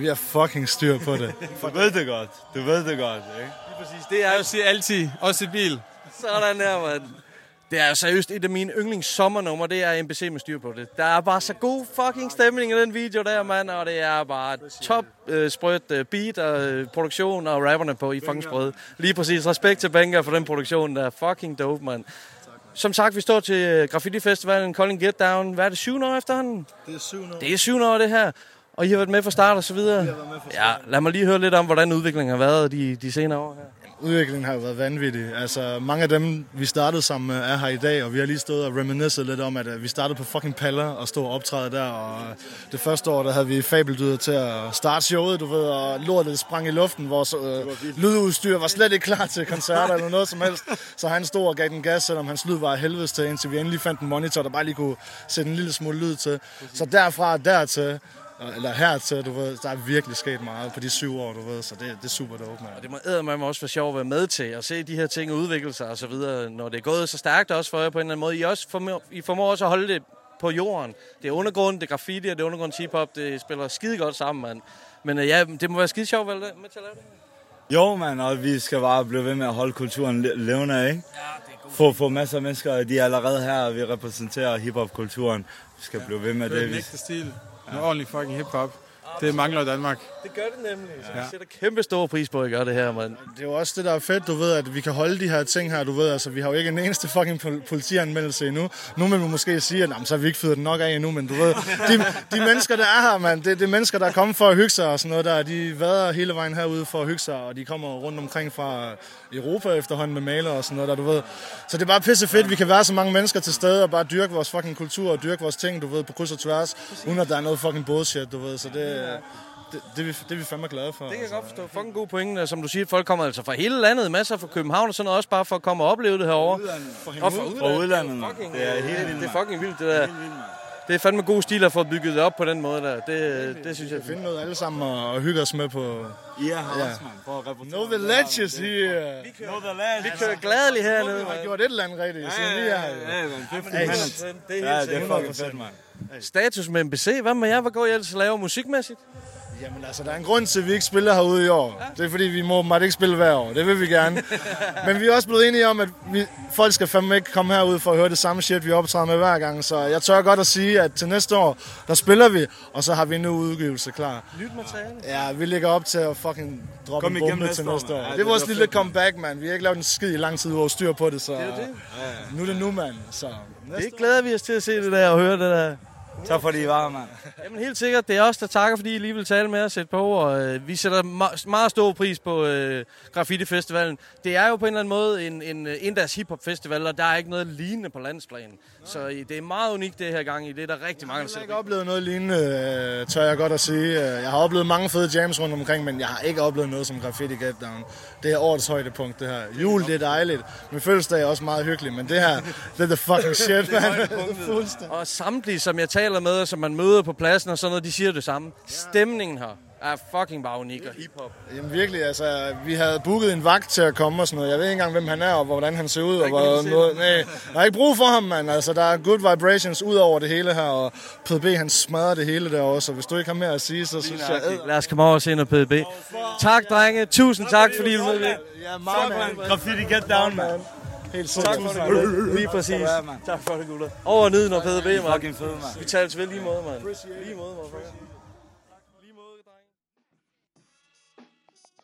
Vi har fucking styr på det. [laughs] Du ved det godt. Du ved det godt, ikke? Præcis, det er jo siger altid, også i bil. Sådan her, mand. Det er jo seriøst et af mine yndlings sommernumre, det er MBC med styr på det. Der er bare så god fucking stemning i den video der, mand, og det er bare top øh, sprødt øh, beat og øh, produktion og rapperne på i fucking sprød. Lige præcis. Respekt til Benga for den produktion, der er fucking dope, mand. Som sagt, vi står til øh, Graffiti Festivalen, Kolding Get Down. Hvad er det, syvende år efterhånden? Det er syvende år. Det er syvende år, det her. Og I har været med fra start og så videre. Ja, lad mig lige høre lidt om, hvordan udviklingen har været de, de senere år her. Udviklingen har jo været vanvittig. Altså, mange af dem, vi startede sammen med, er her i dag, og vi har lige stået og reminiscet lidt om, at øh, vi startede på fucking paller og stod og optræde der, og øh, det første år, der havde vi fabeldyder til at starte showet, du ved, og lortet sprang i luften. Vores øh, lydudstyr var slet ikke klar til koncerter eller noget som helst, så han stod og gav den gas, selvom hans lyd var helvedes til, indtil vi endelig fandt en monitor, der bare lige kunne sætte en lille smule lyd til. Så derfra og dertil, eller hertil, du ved, der er virkelig sket meget på de syv år, du ved, så det, det er super dope, man. Og det må eddermame også være sjovt at være med til at se de her ting udvikle sig og så videre, når det er gået så stærkt også for jer på en eller anden måde. I, også formår, I formår også at holde det på jorden. Det er undergrund, det er graffiti, og det er undergrund hiphop, det spiller skide godt sammen, mand. Men øh, ja, det må være skide sjovt at være med til at lave det. Jo, mand, og vi skal bare blive ved med at holde kulturen le- levende, ikke? Ja, det er få, få masser af mennesker, de er allerede her, og vi repræsenterer hiphop-kulturen. Vi skal blive ved med Det er det. en Vi, ægte stil. Med ordentlig fucking hiphop. Det mangler i Danmark. Det gør det nemlig. Så Ja. vi sætter kæmpe stor pris på, at I gør det her, mand. Det er jo også det, der er fedt, du ved, at vi kan holde de her ting her, du ved, altså vi har jo ikke en eneste fucking pol- politianmeldelse endnu. Nu vil man måske sige, at "Nå, men så har vi ikke fyret den nok af endnu, men du ved, de, de mennesker, der er her, mand, det, det er mennesker, der er kommet for at hygge sig og sådan noget der. De vader hele vejen herude for at hygge sig, og de kommer rundt omkring fra Europa efterhånden med maler og sådan noget der, du ved. Så det er bare pisse fedt, vi kan være så mange mennesker til stede og bare dyrke vores fucking kultur og dyrke vores ting, du ved, på kryds og tværs, uden at der er noget fucking bullshit, du ved. Så det, det, det, er vi, det er vi fandme glade for. Det kan jeg godt forstå. Fucking god pointe. Som du siger, folk kommer altså fra hele landet. Masser fra København og sådan noget. Også bare for at komme og opleve det herovre. Og fra Fra udlandet, Det er fucking, Det er helt det, vildt, det er fucking vildt, det der. Det er fandme god stil at få bygget det op på den måde der. Det, det synes jeg. Vi finde noget alle sammen og, og hygge os med på... I er her også, mand, for at repræsentere. No villages here. No the land. Vi kører gladeligt hernede. Vi har gjort et eller andet rigtigt, siden vi er her. Ja, man. 50 Hey, minutes. Det er Ja, helt det er fucking fedt, mand. Status med MBC. Hvad med jer? Hvad går I ellers og laver musikmæssigt? Jamen altså, der er en grund til, at vi ikke spiller herude i år. Det er fordi, vi må måtte ikke spille hver år. Det vil vi gerne. [laughs] Men vi er også blevet enige om, at vi, folk skal fandme ikke komme herud for at høre det samme shit, vi optræder med hver gang. Så jeg tør godt at sige, at til næste år, der spiller vi, og så har vi en ny udgivelse klar. Nyt materiale. Ja, vi ligger op til at fucking droppe Kom en bombe næste til næste år. Ja, det det er vores lille comeback, mand. Vi har ikke lavet en skid i lang tid, hvor styr på det, så Det er det. nu er det nu, mand. Så Det glæder vi os til at se det der og høre det der. Tak fordi I var her, mand. Jamen helt sikkert, det er os, der takker, fordi I lige vil tale med os et par år. Og, øh, vi sætter meget stor pris på øh, Graffiti Festivalen. Det er jo på en eller anden måde en, en øh, inddags hiphop festival, og der er ikke noget lignende på landsplan. Så det er meget unikt det her gang i. Det er der rigtig mange, der Jeg har ikke oplevet noget lignende, øh, tør jeg godt at sige. Øh, Jeg har oplevet mange fede jams rundt omkring, men jeg har ikke oplevet noget som Graffiti Get Down. Det er årets højdepunkt, det her. Jul, det er dejligt. Min fødselsdag er også meget hyggelig, men det her, det er the fucking [laughs] shit, man. Og samtlige, som jeg taler med, og som man møder på pladsen og sådan noget, de siger det samme. Stemningen her er fucking bare unik og hiphop. Jamen virkelig, altså, vi havde booket en vagt til at komme og sådan noget. Jeg ved ikke engang, hvem han er, og hvordan han ser ud. Og hvor, der noget, nej, der er ikke brug for ham, mand. Altså, der er good vibrations ud over det hele her, og PDB, han smadrer det hele derovre, så hvis du ikke har mere at sige, så synes jeg... Lad os komme over og se noget PDB. Tak, drenge. Tusind tak, fordi I var med. Ja, meget, man. Graffiti Get Down, mand. Helt Tak for det, gutter. Lige præcis. Tak for det, gutter. Over og nyd noget PDB, mand. Fucking fed, mand. Vi taler ved lige måde, mand. Lige måde, motherfucker.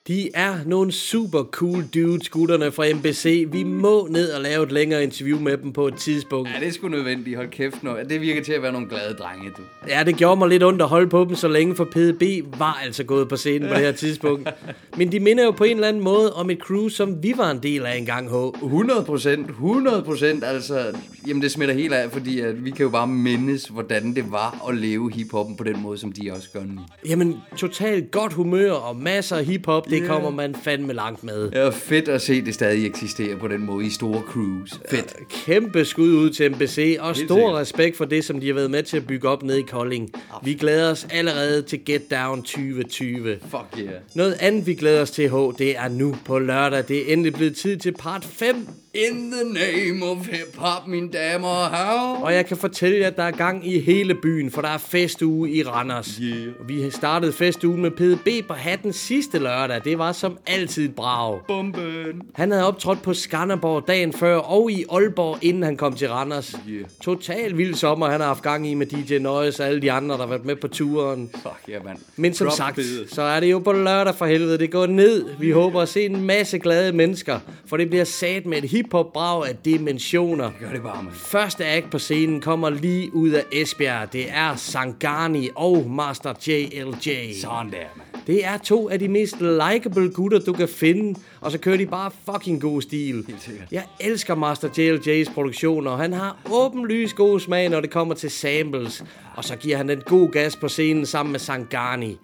De er nogle super cool dudes, gutterne fra MBC. Vi må ned og lave et længere interview med dem på et tidspunkt. Ja, det er sgu nødvendigt. Hold kæft nu. Det virker til at være nogle glade drenge, du. Ja, det gjorde mig lidt ondt at holde på dem så længe, for PDB var altså gået på scenen på det her [laughs] tidspunkt. Men de minder jo på en eller anden måde om et crew, som vi var en del af engang, H. 100 procent, 100 procent, altså, jamen det smitter helt af, fordi at vi kan jo bare mindes, hvordan det var at leve hiphoppen på den måde, som de også gør nu. Jamen, totalt godt humør og masser af hiphop, det kommer man fandme langt med. Det er fedt at se, det stadig eksisterer på den måde i store crews. Fedt. Kæmpe skud ud til MBC, og Helt stor sikkert. respekt for det, som de har været med til at bygge op nede i Kolding. Vi glæder os allerede til Get Down 2020. Fuck yeah. Noget andet, vi glæder os til, H, det er nu på lørdag. Det er endelig blevet tid til part 5. In the name of hip-hop, mine damer og herrer. Og jeg kan fortælle jer, at der er gang i hele byen, for der er festuge i Randers. Yeah. Vi startede festugen med PDB på hatten sidste lørdag. Det var som altid et brag. Bomben. Han havde optrådt på Skanderborg dagen før og i Aalborg, inden han kom til Randers. Yeah. Total vild sommer, han har haft gang i med DJ Noise og alle de andre, der har været med på turen. Fuck yeah, mand. Men som Drop sagt, bedet. så er det jo på lørdag for helvede. Det går ned. Vi håber at se en masse glade mennesker, for det bliver sat med et hiphop-brag af dimensioner. Gør det bare, mand. Første act på scenen kommer lige ud af Esbjerg. Det er Sangani og Master JLJ. Sådan der, mand. Det er to af de mest likable gutter, du kan finde. Og så kører de bare fucking god stil. Jeg elsker Master JLJ's produktioner, og han har åbenlys god smag, når det kommer til samples. Og så giver han den god gas på scenen sammen med Sangani.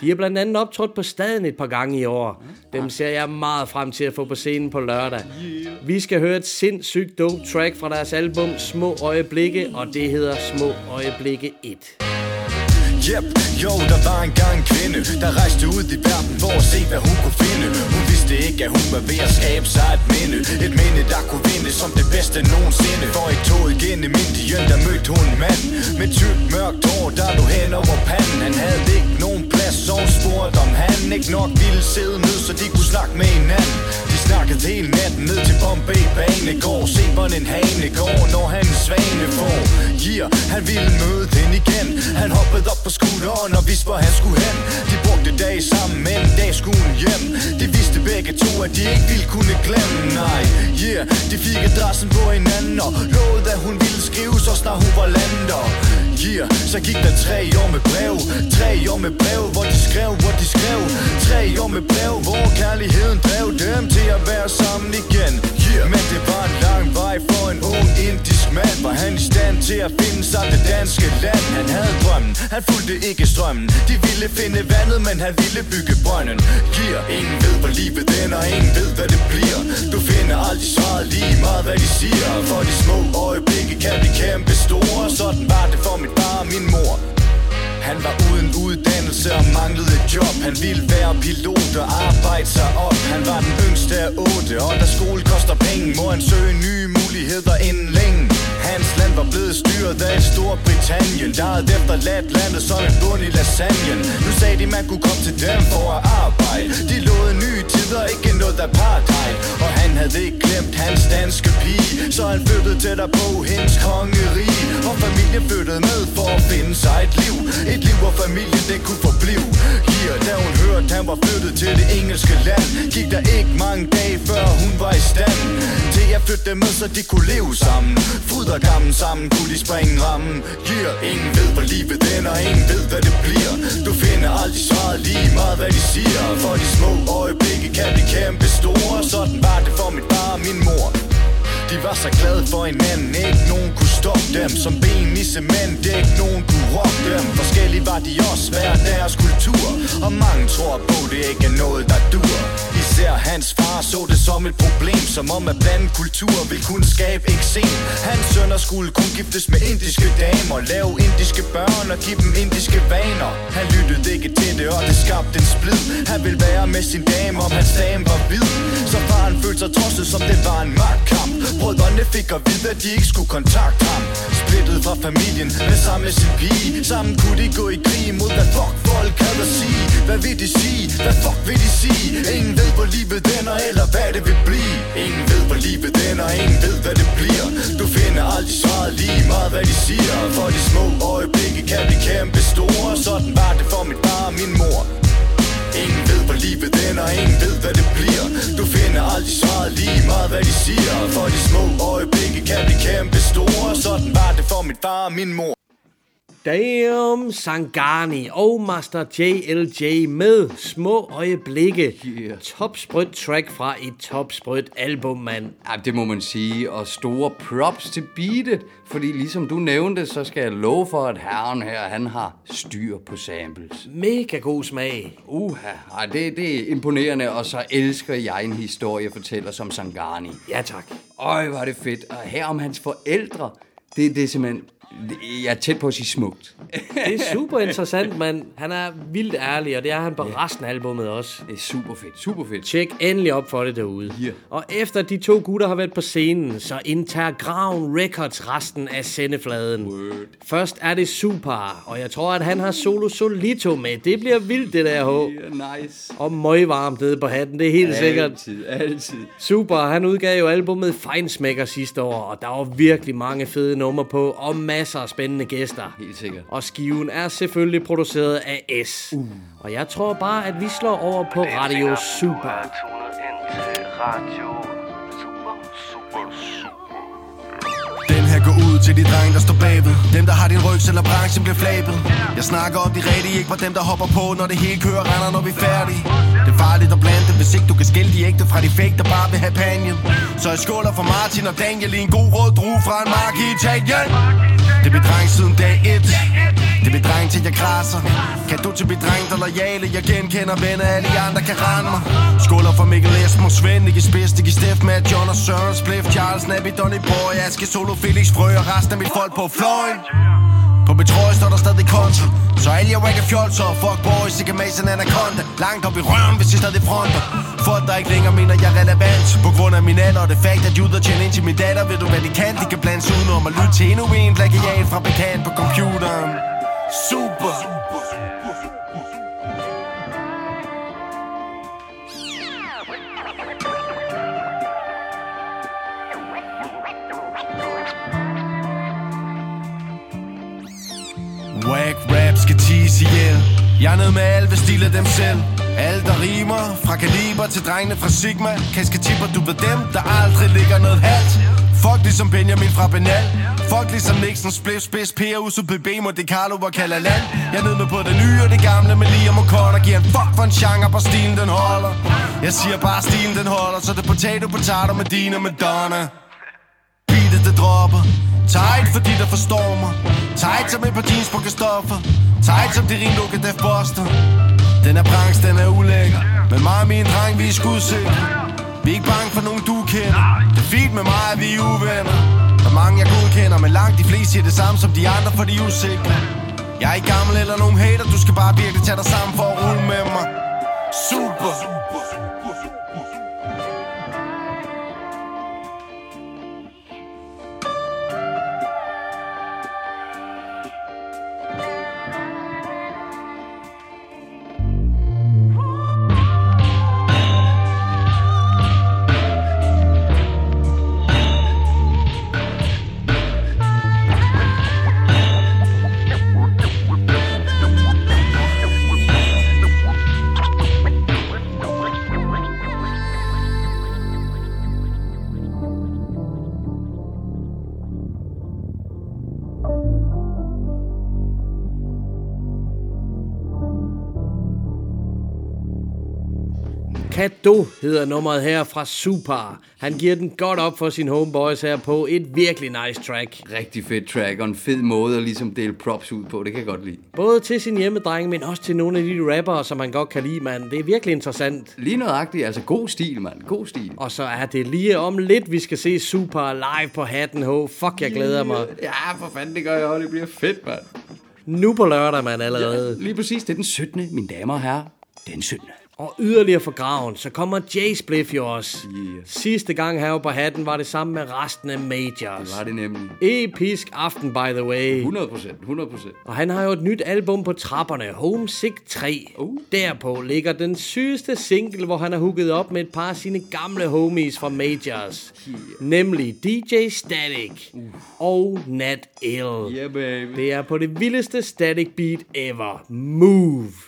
De har blandt andet optrådt på staden et par gange i år. Dem ser jeg meget frem til at få på scenen på lørdag. Vi skal høre et sindssygt dope track fra deres album Små Øjeblikke, og det hedder Små Øjeblikke 1. Yep, jo, der var engang en kvinde Der rejste ud i verden for at se, hvad hun kunne finde. Hun vidste ikke, at hun var ved at skabe sig et minde. Et minde, der kunne vinde som det bedste nogensinde. For i toget gennem Indien, der mødte hun en mand Med tyk mørkt hår, der lå hen over panden. Han havde ikke nogen plads, så hun spurgte om han ikke nok ville sidde ned Så de kunne snakke med hinanden. Snakket hele natten ned til Bombay Banegård Se hvordan en hane går, når han en svane får. Yeah, han ville møde den igen. Han hoppede op på skulderen og vidste hvor han skulle hen. De brugte dage sammen, men en dag skulle hun hjem. De vidste begge to, at de ikke ville kunne glemme. Nej, yeah, de fik adressen på hinanden Og lovede at hun ville skrive, så snart hun var lander gear. Så gik der tre år med brev. Tre år med brev, hvor de skrev, hvor de skrev. Tre år med brev, hvor kærligheden drev dem til at være sammen igen. Yeah, men det var en lang vej for en ung indisk mand Var han i stand til at finde sig det danske land. Han havde drømmen, han fulgte ikke strømmen. De ville finde vandet, men han ville bygge brønden. Gear, ingen ved hvor livet ender, ingen ved hvad det bliver. Du finder aldrig svaret lige meget hvad de siger. For de små øjeblikke kan blive kæmpe store. Sådan var det for mit far og min mor han var uden uddannelse og manglede et job. Han ville være pilot og arbejde sig op. Han var den yngste af otte Og da skole koster penge Må han søge nye muligheder inden længe. Hans land var blevet styret af Storbritannien. Der havde efterladt landet som en bund i lasagnen. Nu sagde de man kunne komme til dem for at arbejde. De lovede nye tider, ikke noget apartheid. Og han havde ikke glemt hans danske pige Så han flyttede tættere på hendes kongerige. Og familien flyttede med for at finde sig et liv. Et liv, hvor familie, det kunne forblive. Hier, da hun hørte, han var flyttet til det engelske land. Gik der ikke mange dage, før hun var i stand Til at flytte med, så de kunne leve sammen. Fryd og gammel sammen, kunne de springe rammen. Gear, ingen ved, hvor livet ender, ingen ved, hvad det bliver. Du finder aldrig svaret lige meget, hvad de siger. For de små øjeblikke kan blive kæmpe store. Sådan var det for mit far og min mor de var så glade for hinanden, ikke nogen kunne stoppe dem Som ben i cement, ikke nogen kunne rokke dem. Forskellige var de også, hver deres kultur. Og mange tror på, det ikke er noget, der dur. Især hans far så det som et problem Som om at blande kultur vil kunne skabe eksem Hans sønner skulle kun giftes med indiske damer. Lave indiske børn og give dem indiske vaner. Han lyttede ikke til det, og det skabte en splid. Han ville være med sin dame, om hans dame var hvid. Så faren følte sig trosset, som det var en magtkamp. Brødrene fik at vide, at de ikke skulle kontakte ham. Splittet fra familien, med sammen sin pige. Sammen kunne de gå i krig mod, hvad fuck folk havde at sige. Hvad vil de sige? Hvad fuck vil de sige? Ingen ved, hvor livet ender, eller hvad det vil blive. Ingen ved, hvor livet ender, ingen ved, hvad det bliver. Du finder aldrig svaret lige meget, hvad de siger. For de små øjeblikke kan blive kæmpe store. Sådan var det for mit far og min mor. Ingen ved, hvor livet ender, ingen ved, hvad det bliver. Du finder aldrig svaret lige meget, hvad de siger. For de små øjeblikke kan blive kæmpe store Sådan var det for mit far og min mor. Damn Sangani og Master JLJ med små øjeblikke. Yeah. Topsprødt track fra et topsprødt album, mand. Ja, det må man sige. Og store props til beatet. Fordi ligesom du nævnte, så skal jeg love for, at herren her, han har styr på samples. Mega god smag. Uha, ej, det, det er imponerende, og så elsker jeg en historie fortæller som Sangani. Ja, tak. Øj, var det fedt. Og her om hans forældre, det, det er simpelthen... Jeg er tæt på at sige smukt. Det er super interessant, mand. Han er vildt ærlig, og det er han på resten af albummet også. Det er super fedt, super fedt. Tjek endelig op for det derude. Yeah. Og efter de to gutter har været på scenen, så indtager Graven Records resten af sendefladen. Word. Først er det Super, og jeg tror, at han har Solo Solito med. Det bliver vildt, det der, H. Yeah, nice. Og møgvarmt nede på hatten, det er helt sikkert. Altid, altid. Super, han udgav jo albumet Feinsmacker sidste år, og der var virkelig mange fede numre på, og masser af spændende gæster. Helt sikkert. Og skiven er selvfølgelig produceret af S. Uh. Og jeg tror bare, at vi slår over på Radio Super. Radio her går ud til de drenge, der står bagved Dem, der har din ryg, selvom branchen bliver flabet Jeg snakker om de rigtige, ikke på dem, der hopper på Når det hele kører render, når vi er færdige Det er farligt at blande dem, hvis ikke du kan skille de ægte Fra de fake, der bare vil have panjen Så jeg skåler for Martin og Daniel I en god rød drue fra en mark i Italien det bliver dreng siden dag 1 Det bliver dreng til jeg krasser Kan du til blive dreng, der lojale Jeg genkender venner, alle de andre kan rende mig. Skåler for Mikkel Esmer Svend Ikke Spids, ikke Steff, Matt, John og Søren Spliff, Charles, Nabi, Donny Boy Aske, Solo, Felix, Frø og resten af mit folk på fløjen. På mit trøje står der stadig konto. Så alle jeg wagger fjolser Fuck boys, I kan mase en anaconda Langt op i røven, hvis I stadig fronter. Folk der ikke længere mener jeg er relevant. På grund af min alder og det fakt at juder tjener ind til min datter. Ved du hvad de kan? De kan blande sig udenom og lytte til endnu en plagiat fra bekendt på computeren. Super. Wack rap skal tease ihjel. Jeg er nede med alle, hvis stiler dem selv. Alle der rimer Fra kaliber til drengene fra Sigma. Kasketipper, du ved dem, der aldrig ligger noget halt. Fuck ligesom Benjamin fra Benal. Fuck ligesom Nixon, Spliff, Spids, Per, Uso, BB, Monte Carlo og Kalaland Jeg er med på det nye og det gamle med Liam og Carter Giver en fuck for en genre, på stilen den holder. Jeg siger bare stilen den holder Så det er potato, potato med Dina Madonna Beatet det dropper. Tight fordi der forstår mig. Tight som et par jeans på Kristoffer Tight som de rim Luka Def Buster Den er branch, den er ulækker. Men mig og min dreng, vi er skudsikre. Vi er ikke bange for nogen du kender. Det er fint med mig, at vi er uvenner. Der er mange jeg godkender Men langt de fleste siger det samme som de andre For de er usikre. Jeg er ikke gammel eller nogen hater. Du skal bare virkelig tage dig sammen for at rulle med mig. Super. Kado hedder nummeret her fra Super. Han giver den godt op for sin homeboys her på et virkelig nice track. Rigtig fedt track, og en fed måde at ligesom dele props ud på. Det kan jeg godt lide. Både til sin hjemmedreng, men også til nogle af de rappere, som han godt kan lide, mand. Det er virkelig interessant. Lige nøjagtigt, altså god stil, mand. God stil. Og så er det lige om lidt, vi skal se Super live på Hatten H. Fuck, jeg glæder mig. Ja, for fanden, det gør jeg også. Det bliver fedt, mand. Nu på lørdag, mand, allerede. Ja, lige præcis. Det er den 17. Mine damer og herrer. Den 17. Og yderligere for graven, så kommer Jay Spliff jo også. Yeah. Sidste gang her på hatten var det sammen med resten af Majors. Det var det nemlig. Episk aften, by the way. 100 procent, 100 procent. Og han har jo et nyt album på trapperne, Homesick 3. Uh. Derpå ligger den sygeste single, hvor han har hooket op med et par af sine gamle homies fra Majors. Yeah. Nemlig DJ Static uh. og Nat Ill. Yeah, baby. Det er på det vildeste Static beat ever. Move.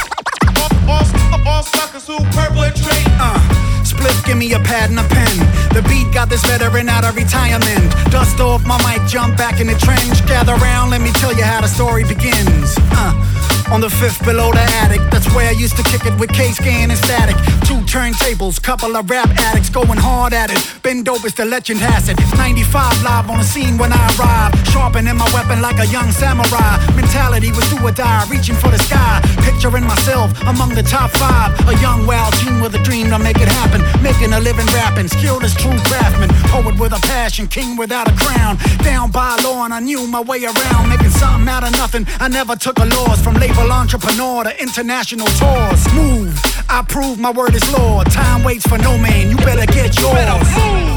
all, all, suckers who perpetrate. Uh. Give me a pad and a pen. The beat got this veteran out of retirement. Dust off my mic, jump back in the trench. Gather round, let me tell you how the story begins. Uh, on the fifth below the attic, that's where I used to kick it with K scan and static. Two turntables, couple of rap addicts going hard at it. Been dope as the legend has it. 95 live on the scene when I arrive. Sharpening my weapon like a young samurai. Mentality was do or die, reaching for the sky. Picturing myself among the top five. A young wild teen with a dream to make it happen. Making a living rapping, skilled as true craftsman. Poet with a passion, king without a crown. Down by law and I knew my way around. Making something out of nothing. I never took a loss from label entrepreneur to international tours. Move, I prove my word is law. Time waits for no man, you better get yours.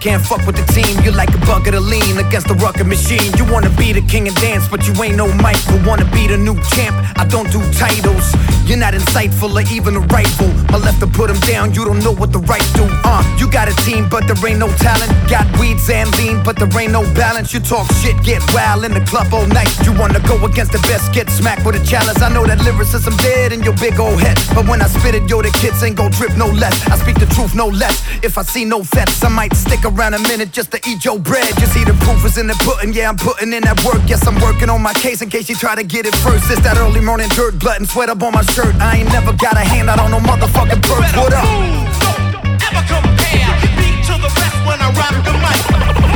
Can't fuck with the team. You're like a bucket of lean against the rugged machine. You wanna be the king and dance, but you ain't no Michael. Wanna be the new champ? I don't do titles. You're not insightful or even a rifle. My left to put him down, you don't know what the right do. Uh, you got a team, but there ain't no talent. Got weeds and lean, but there ain't no balance. You talk shit, get wild in the club all night. You wanna go against the best, get smacked with a chalice. I know that lyricism dead in your big old head. But when I spit it, yo, the kids ain't gon' drip no less. I speak the truth no less. If I see no vets, I might stick around a minute just to eat your bread. You see, the proof is in the pudding. Yeah, I'm putting in that work. Yes, I'm working on my case in case you try to get it first. It's that early morning dirt, blood and sweat up on my shirt. I ain't never got a handout on no motherfucking perk. What up? Ever compare? To the rest when I the mic.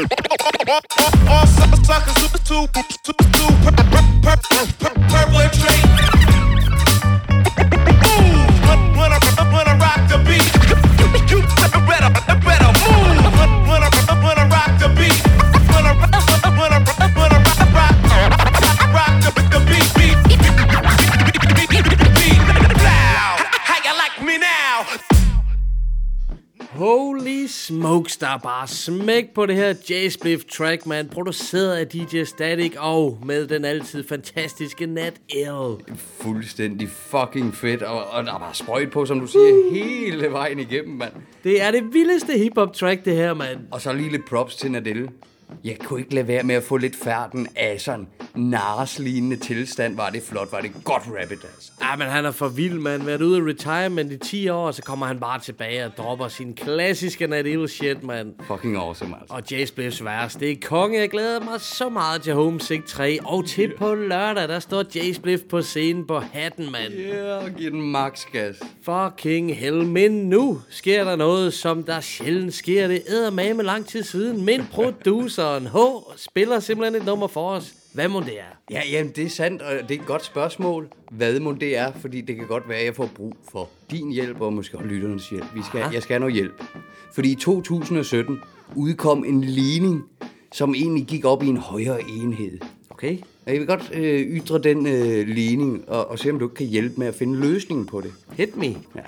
All suckers, super, super, super, super. Smokes, der er bare smæk på det her J-Spliff track, man. Produceret af DJ Static og med den altid fantastiske Nat L. Fuldstændig fucking fedt, og, og der er bare sprøjt på, som du siger, hele vejen igennem, mand. Det er det vildeste hip-hop track, det her, mand. Og så lige lidt props til Nadelle. Jeg kunne ikke lade være med at få lidt færden af sådan narslignende tilstand. Var det flot, var det godt rappet, altså. Ja, men han er for vild, mand. Været ude af retirement i 10 år, og så kommer han bare tilbage og dropper sin klassiske Nat L shit, mand. Fucking awesome, altså. Og Jace Bliffs vers. Det er konge. Jeg glæder mig så meget til Homesick 3. Og til på lørdag, der står Jace Bliff på scenen på hatten, mand. Yeah, og giver den max gas. Fucking hell. Men nu sker der noget, som der sjældent sker. Det æder med lang tid siden. Men produceren H spiller simpelthen et nummer for os. Hvad må det er? Ja, jamen, det er sandt, og det er et godt spørgsmål. Hvad må det er? Fordi det kan godt være, at jeg får brug for din hjælp, og måske lytternes hjælp. Vi skal, jeg skal have noget hjælp. Fordi i 2017 udkom en ligning, som egentlig gik op i en højere enhed. Okay. Og jeg vil godt øh, ytre den øh, ligning, og, og se om du kan hjælpe med at finde løsningen på det. Hit me. Ja.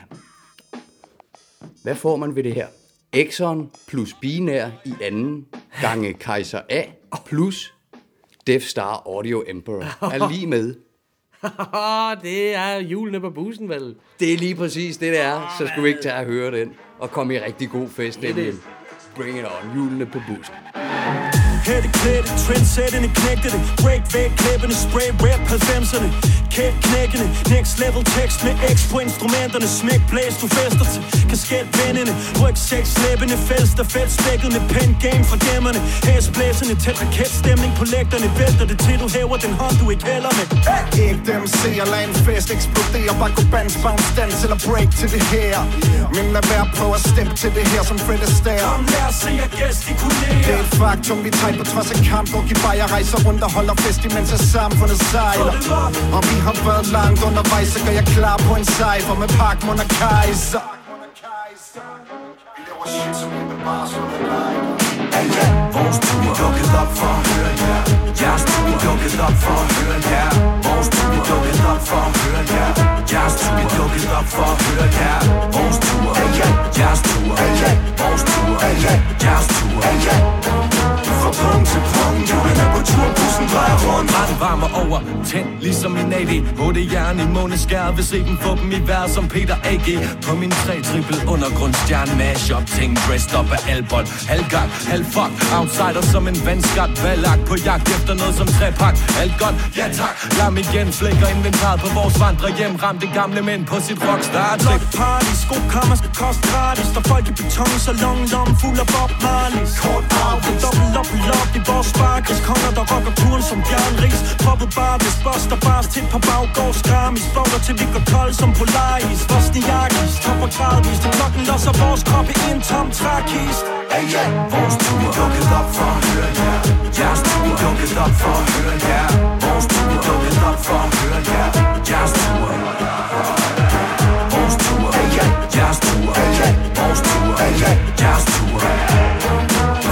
Hvad får man ved det her? Exxon plus binær i anden gange Kaiser A plus Death Star Audio Emperor er [laughs] lige med. det er julene på bussen, vel? Det er lige præcis det, det er. Så skulle vi ikke tage at høre den og komme i rigtig god fest. Det er det. Bring it on. Julene på bussen. Hætte klædte, trendsættende knægte det Break væk, klæbende, spray rap 90'erne Kæt knækkende, next level tekst med X på instrumenterne. Smæk blæs, du fester til kasket vendende Ryg sex, slæbende fælst der fedt spækket med pen game fra gemmerne. Hæsblæsende, tæt raketstemning på lægterne. Vælter det til du hæver den hånd, du ikke hælder med. Ikke dem ser, lad en fest eksplodere. Bare gå bands, bounce, dans eller break til det her. Men lad være på at steppe til det her som Fred Astaire. Kom lad os se jer gestikulere Det er et faktum, vi tager på trods af kamp Og giv bare rejser rundt og holder fest imens at samfundet sejler. Og vi har verlangt undervejs, så gør jeg klar på en for med Park Monarchizer Vi laver shit, som og Kaiser Vores tur er op for at høre jer. Jeres tur op for at høre jer. Vores tur er op for at høre jer. Jeres tur op for at høre jer. Vores tur Jeres tur Vores tur Jeres tur Fra punkt til punkt Du er på tur, bussen drejer rundt. Retten varmer over, tænd ligesom en AD På jern i måneskær Hvis ikke få dem i vejr som Peter A.G. På min tre trippel undergrundsstjerne Mash-up ting, dressed up af albol Halvgang, halvfuck, outsider som en vandskat Valak på jagt efter noget som træpak? Alt godt, ja tak. Lad mig igen, flækker inventaret på vores vandre hjem Ramte gamle mænd på sit rockstar Block party, skokammer skal koste gratis. Der folk i beton, så long lommen fuld af Bob Marley. Kort afvis Dobbelt op, lop i vores sparkes Konger, der rocker turen som Bjørn Ries. Poppet bare hvis Buster bars til på baggård Skramis. Gramis Vågner til vi går kold som Polaris. Bosniakis, topper gradvis Til klokken losser vores krop i en tom trækist. Hey, yeah. Vores tur Vi dukkede op for at høre jer Jeres tur Vi dukkede op for at høre jer Vores tur Vi dukkede op for at høre jer Jeres tur Vores tur Hey, yeah. Jeres tur Hey, yeah. Vores tur Hey, yeah. Jeres tur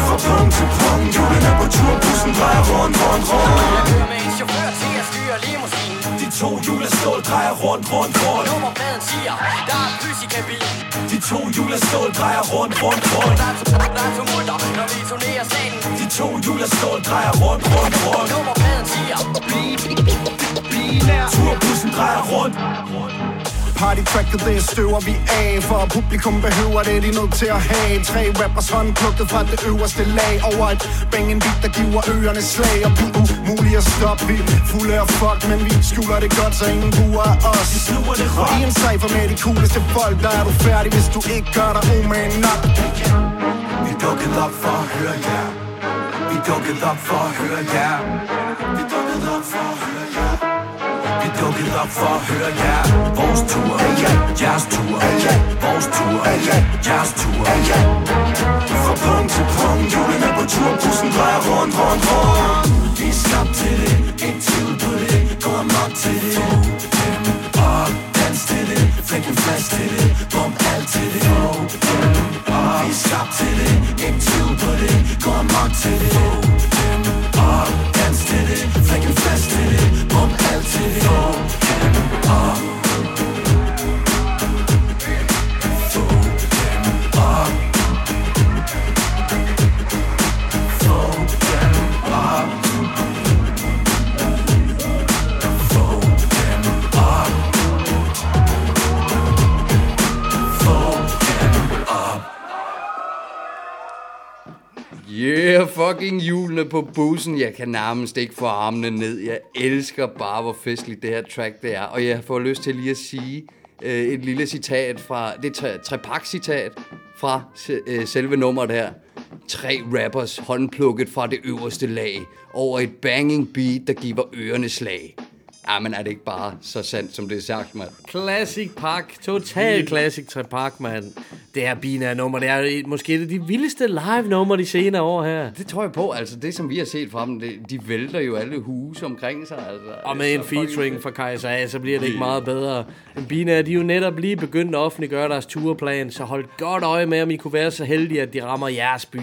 Fra punkt til punkt Hjulene på turbussen drejer rundt, rundt, rundt Kom med en chauffør til to hjul af stål drejer rundt, rundt, rundt. Nummerpladen siger, der er lys i kabinen. De to hjul af stål drejer rundt, rundt, rundt. Der er, der er tumulter, når vi turnerer salen. De to hjul af stål drejer rundt, rundt, rundt. Nummerpladen siger, Turbussen drejer rundt Partytracket, det støver vi af. For publikum behøver det, de er nødt til at have. Tre rappers håndplukket fra det øverste lag. Over et bang beat, der giver ørerne slag. Og vi umulige at stoppe, vi fulde af fuck Men vi skjuler det godt, så ingen buer af os Og i en cypher med de cooleste folk Der er du færdig, hvis du ikke gør dig umage nok. Vi dukkede op for at høre jer. Vi dukkede op for at høre jer. Vi dukkede op for at høre jer op for at høre jer. Vores tur, jeres tur Vores tur, jeres tur Fra punkt til punkt julen er på tur, bussen drejer rundt, rundt, rundt. Vi er skabt til det, ikke til på det. Gå amok til det. Få dem op, dans til det. Flæk en flash til det, bum alt til det. Få dem op, vi er skabt til det. Ikke til på det, gå amok til det. Armene på bussen. Jeg kan nærmest ikke få armene ned. Jeg elsker bare, hvor festligt det her track det er. Og jeg får lyst til lige at sige øh, et lille citat fra... Det er tre, trepak-citat fra øh, selve nummeret her. Tre rappers håndplukket fra det øverste lag over et banging beat, der giver ørerne slag. Jamen, er det ikke bare så sandt, som det er sagt, mand? Classic Park. Total Classic Trepak, mand. Det her binære nummer, det er måske et af de vildeste live numre de senere år her. Det tror jeg på. Altså, det som vi har set fra dem, det, de vælter jo alle huse omkring sig. Altså. Og med Det en så fucking featuring fra Kaiser A, så bliver det ikke meget bedre. Men Bina, de er jo netop lige begyndt at offentliggøre deres turplan, så hold godt øje med, om I kunne være så heldige, at de rammer jeres by.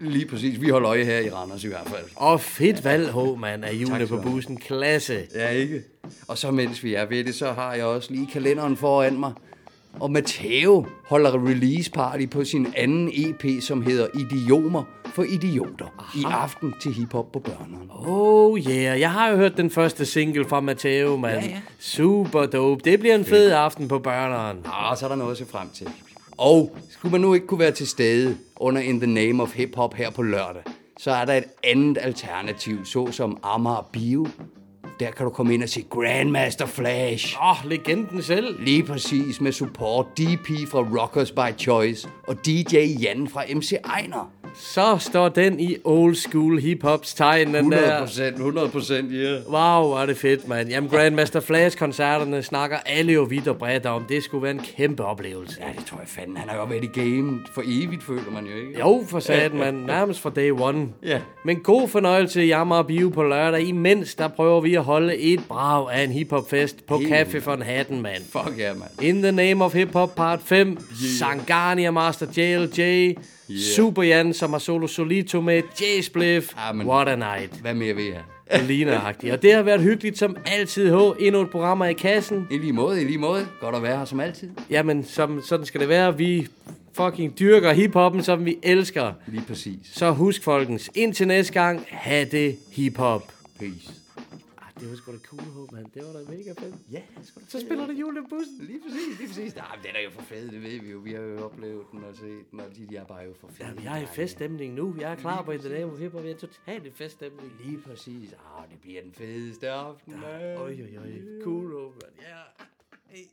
Lige præcis. Vi holder øje her i Randers i hvert fald. Og fedt valg, H, mand, af julene på bussen. Klasse. Ja, ikke? Og så mens vi er ved det, så har jeg også lige kalenderen foran mig. Og Matteo holder release party på sin anden EP, som hedder Idiomer for Idioter. Aha. I aften til hiphop på børneren. Oh yeah, jeg har jo hørt den første single fra Matteo, mand. Ja, ja. Super dope. Det bliver en fed aften på børneren. Ah, så er der noget at se frem til. Og skulle man nu ikke kunne være til stede under In the Name of Hip Hop her på lørdag, så er der et andet alternativ, såsom Amager Bio. Der kan du komme ind og se Grandmaster Flash. Åh, oh, legenden selv. Lige præcis med support DP fra Rockers by Choice og DJ Jan fra MC Ejner. Så står den i old school hip-hops tegn, den der. 100 procent, 100 procent, ja. Wow, hvor er det fedt, mand. Jamen, Grandmaster Flash-koncerterne snakker alle jo vidt og bredt om. Det skulle være en kæmpe oplevelse. Ja, det tror jeg fanden. Han har jo været i game for evigt, føler man jo ikke. Jo, for sat, man. Nærmest fra day one. Ja. Men god fornøjelse i Jammer Bio på lørdag. Imens der prøver vi at holde et brag af en hiphop-fest på Helt Café en hatten, mand. Fuck ja, yeah, mand. In the Name of Hip Hop Part 5. Yeah. Sangani og Master JLJ. Yeah. Super Jan, som har solo solito med. J Spliff. Ja, men- What a night. Hvad mere vil jeg? Det ligner [laughs] Og det har været hyggeligt som altid. H. Endnu et program i kassen. I lige måde, i lige måde. Godt at være her som altid. Jamen, som, sådan skal det være. Vi fucking dyrker hiphoppen, som vi elsker. Lige præcis. Så husk, folkens, indtil næste gang, ha' det hiphop. Peace. Det var sgu da cool, H, mand. Det var da mega fedt. Ja, Så spiller det jule i bussen. Lige præcis, lige præcis. Nej, men den er jo for fed, det ved vi jo. Vi har jo oplevet den og set den, og de, de er bare jo for fede. Jamen, jeg er i feststemning nu. Jeg er klar på In The Name of Hip-Hop. Jeg er totalt i feststemning. Lige præcis. Ah, det bliver den fedeste aften. Oj, oj, oj. Cool, H, mand. Ja. Hey.